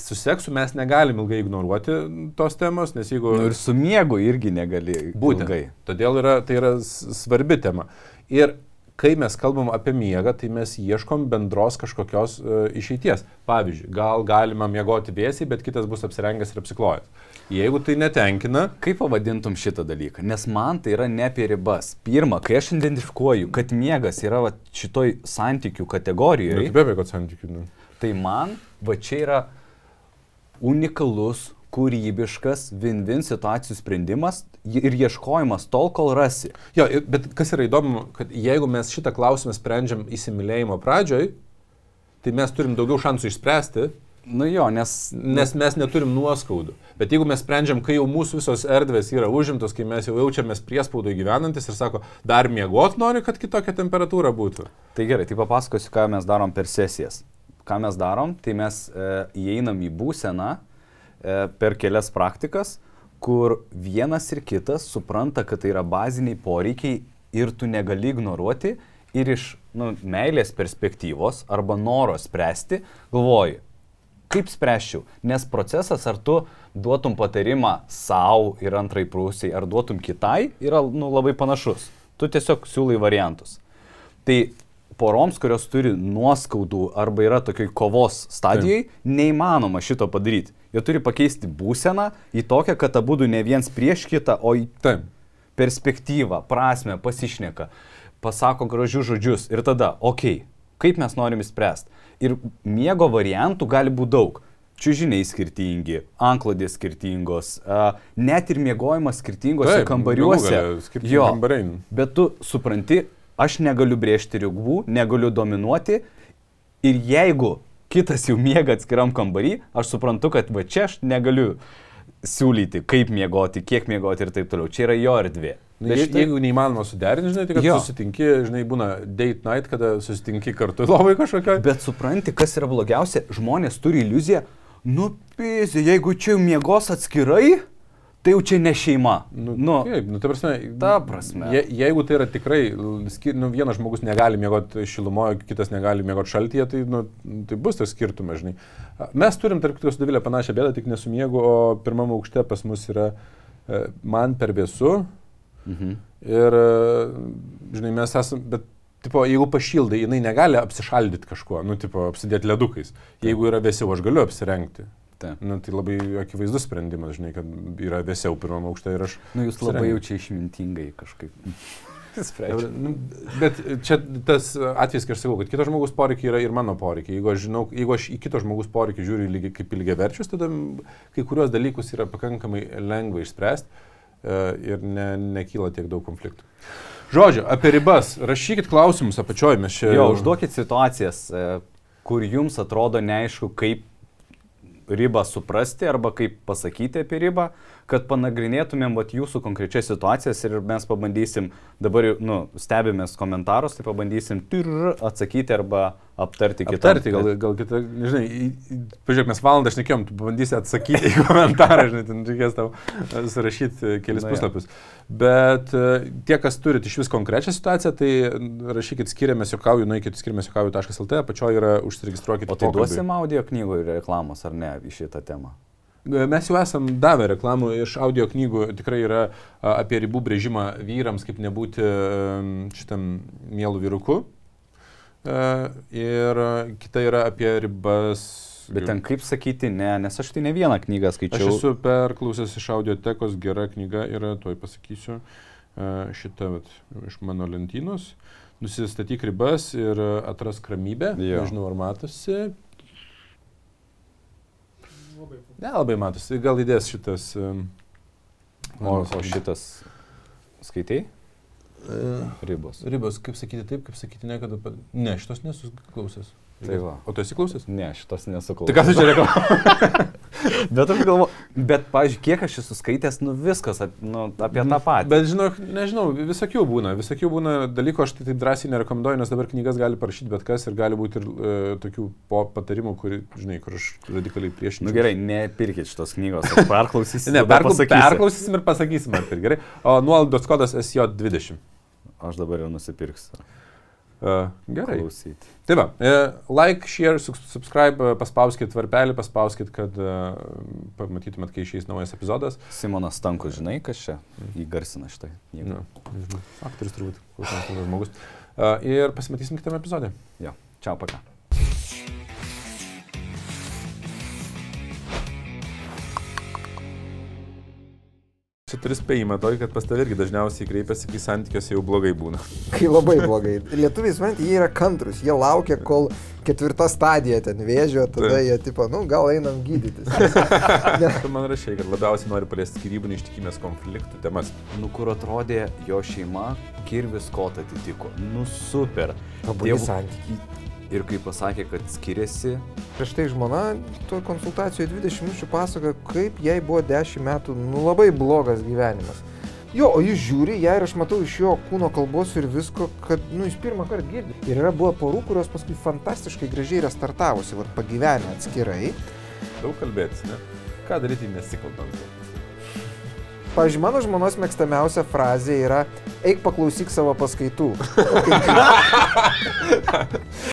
Su seksu mes negalim ilgai ignoruoti tos temos, nes jeigu... Nu, ir su miegu irgi negali. Būtent. Ilgai. Todėl yra, tai yra svarbi tema. Ir kai mes kalbam apie miegą, tai mes ieškom bendros kažkokios uh, išeities. Pavyzdžiui, gal galima miegoti vėsiai, bet kitas bus apsirengęs ir apsiklojęs. Jeigu tai netenkina. Kaip pavadintum šitą dalyką? Nes man tai yra ne apie ribas. Pirma, kai aš identifikuoju, kad miegas yra va, šitoj santykių kategorijoje. Bet be abejo, kad santykių. Ne. Tai man va čia yra unikalus, kūrybiškas, win-win situacijų sprendimas ir ieškojimas tol, kol rasi. Jo, bet kas yra įdomu, kad jeigu mes šitą klausimą sprendžiam įsimylėjimo pradžioj, tai mes turim daugiau šansų išspręsti. Nu jo, nes... Nes mes neturim nuoskaudų. Bet jeigu mes sprendžiam, kai jau mūsų visos erdvės yra užimtos, kai mes jau jaučiamės priespaudoje gyvenantis ir sako, dar miegot nori, kad kitokia temperatūra būtų. Tai gerai, tai papasakosiu, ką mes darom per sesijas ką mes darom, tai mes e, įeinam į būseną e, per kelias praktikas, kur vienas ir kitas supranta, kad tai yra baziniai poreikiai ir tu negali ignoruoti ir iš nu, meilės perspektyvos arba noro spręsti, galvoji, kaip spręščiau, nes procesas ar tu duotum patarimą savo ir antrai prūsiai, ar duotum kitai, yra nu, labai panašus. Tu tiesiog siūlai variantus. Tai poroms, kurios turi nuoskaudų arba yra tokioj kovos stadijai, neįmanoma šito padaryti. Jie turi pakeisti būseną į tokią, kad abu ne viens prieš kitą, o į Taip. perspektyvą, prasme, pasišneka, pasako gražius žodžius ir tada, okei, okay, kaip mes norim įspręsti. Ir miego variantų gali būti daug. Čiūžiniai skirtingi, anklodės skirtingos, uh, net ir miegojimas skirtingose Taip, kambariuose. Jo, kambariai. Bet tu supranti, aš negaliu brėžti ribų, negaliu dominuoti ir jeigu kitas jau miega atskiram kambarį, aš suprantu, kad va čia aš negaliu siūlyti, kaip miegoti, kiek miegoti ir taip toliau. Čia yra jo erdvė. Nu, je, štai... Jeigu neįmanoma suderinti, žinai, tai kad jo. susitinki, žinai, būna date night, kada susitinki kartu (laughs) labai kažkokia. Bet supranti, kas yra blogiausia, žmonės turi iliuziją, nu, pizė, jeigu čia miegos atskirai, tai jau čia ne šeima. Nu, nu, kaip, nu, ta prasme, ta prasme. Je, jeigu tai yra tikrai, nu, vienas žmogus negali miegoti šilumoje, kitas negali miegoti šaltyje, tai, nu, tai bus tas skirtumas, žinai. Mes turim, tarp kitų, su Davilė panašią bėdą, tik nesumiegu, o pirmame aukšte pas mus yra e, man per vėsu. Mhm. Ir, e, žinai, mes esame, bet Tipo, jeigu pašildai, jinai negali apsišaldyti kažkuo, nu, tipo, apsidėti ledukais. Jeigu yra vėsiau, aš galiu apsirengti. Ta. Nu, tai labai akivaizdus sprendimas, žinai, kad yra vėsiau pirmam aukšte ir aš... Nu, jūs labai jau čia išmintingai kažkaip. (laughs) nu, bet čia tas atvejis, kai aš sakau, kad kito žmogus poreikiai yra ir mano poreikiai. Jeigu aš žinau, jeigu aš į kito žmogus poreikiai žiūriu lygi, kaip lygiai verčius, tada kai kurios dalykus yra pakankamai lengva išspręsti e, ir ne, nekyla tiek daug konfliktų. Žodžiu, apie ribas. Rašykit klausimus apačioj, mes čia... Jo, užduokit situacijas, e, kur jums atrodo neaišku, kaip ribą suprasti arba kaip pasakyti apie ribą, kad panagrinėtumėm vat, jūsų konkrečias situacijas ir mes pabandysim, dabar nu, stebimės komentarus, tai pabandysim tirr, atsakyti arba aptarti kitą. Aptarti, gal, gal kitą, į- pažiūrėk, mes valandą šnekėjom, tu bandysi atsakyti į (laughs) komentarą, žinai, ten reikės tau e, surašyti e, kelis Na puslapius. Bet e, tie, kas turit iš vis konkrečią situaciją, tai rašykit skiriamės jokauju, nueikit skiriamės jokauju.lt, apačioje yra užsiregistruokit. O tai duosim audio knygų ir reklamos ar ne į šitą temą? Mes jau esam davę reklamų iš audio knygų, tikrai yra apie ribų brėžimą vyrams, kaip nebūti šitam mielų vyruku. E, Ir kita yra apie ribas. Bet ten kaip sakyti, ne, nes aš tai ne vieną knygą Aš skaičiau. esu perklausęs iš audiotekos, gera knyga yra, tuoj pasakysiu, e, šita vat, iš mano lentynos. Nusistatyk ribas ir e, atrask ramybę. Jo. Nežinau, ar matosi. Nelabai matosi, gal įdės šitas. em, O, o šitas skaitai? E, Ribos. Ribos, kaip sakyti taip, kaip sakyti niekada. pa- Ne, šitos nesu klausęs. Tai va. O tu esi klausęs? Ne, šitos nesakau. Tai tu čia reklamuoji? (laughs) Bet aš galvoju, bet, pažiūrėjau, kiek aš esu skaitęs, nu viskas ap, nu, apie tą patį. Bet žinok, nežinau, visokių būna, visokių būna dalykų, aš tai taip drąsiai nerekomenduoju, nes dabar knygas gali parašyti bet kas ir gali būti ir e, tokių po patarimų, kur, žinai, kur aš radikaliai priešinu. Nu gerai, nepirkit šitos knygos, aš perklausysiu. (laughs) Ne, pasakysiu. perklausysim ir pasakysim, ar tai gerai. O nuolaidos kodas SJ20. Aš dabar jau nusipirksiu. Gerai. Klausyti. Tai va, e, like, share, subscribe, e, paspauskit varpelį, paspauskit, kad e, pamatytumėt, kai išeis naujas epizodas. Simonas Stankus, žinai, kas čia įgarsina šitą. Nu, nežinau, aktorius turbūt, klausimas žmogus. Ir pasimatysim kitame epizode. Jo, čia paka. Čia turi spėjimą tokį, kad pas tave irgi dažniausiai kreipiasi, kai santykiuose jau blogai būna. (laughs) Kai labai blogai. Lietuviai, suprantate, jie yra kantrus, jie laukia, kol ketvirta stadija ten vėžio, tada Taip. jie tipo, nu gal einam gydytis. (laughs) Tu man rašai, kad labiausiai nori paliesti skirybų neištikimės konfliktų temas. Nu, kur atrodė jo šeima, kirvis kot atitiko. Nu, super. Dievų- santykiai. Ir kai pasakė, kad skiriasi, Prieš tai žmona to konsultacijoje 20 minučių pasakoja, kaip jai buvo 10 metų, nu labai blogas gyvenimas. Jo, o jis žiūri ją ir aš matau iš jo kūno kalbos ir visko, kad, nu, jis pirmą kartą girdi. Ir yra buvo porų, kurios paskui fantastiškai gražiai restartavosi, vad pagyvenę atskirai. Daug kalbėtis, ne? Ką daryti nesikalbant? Pavyzdžiui, mano žmonos mėgstamiausia frazė yra eik paklausyk savo paskaitų. (laughs) (laughs)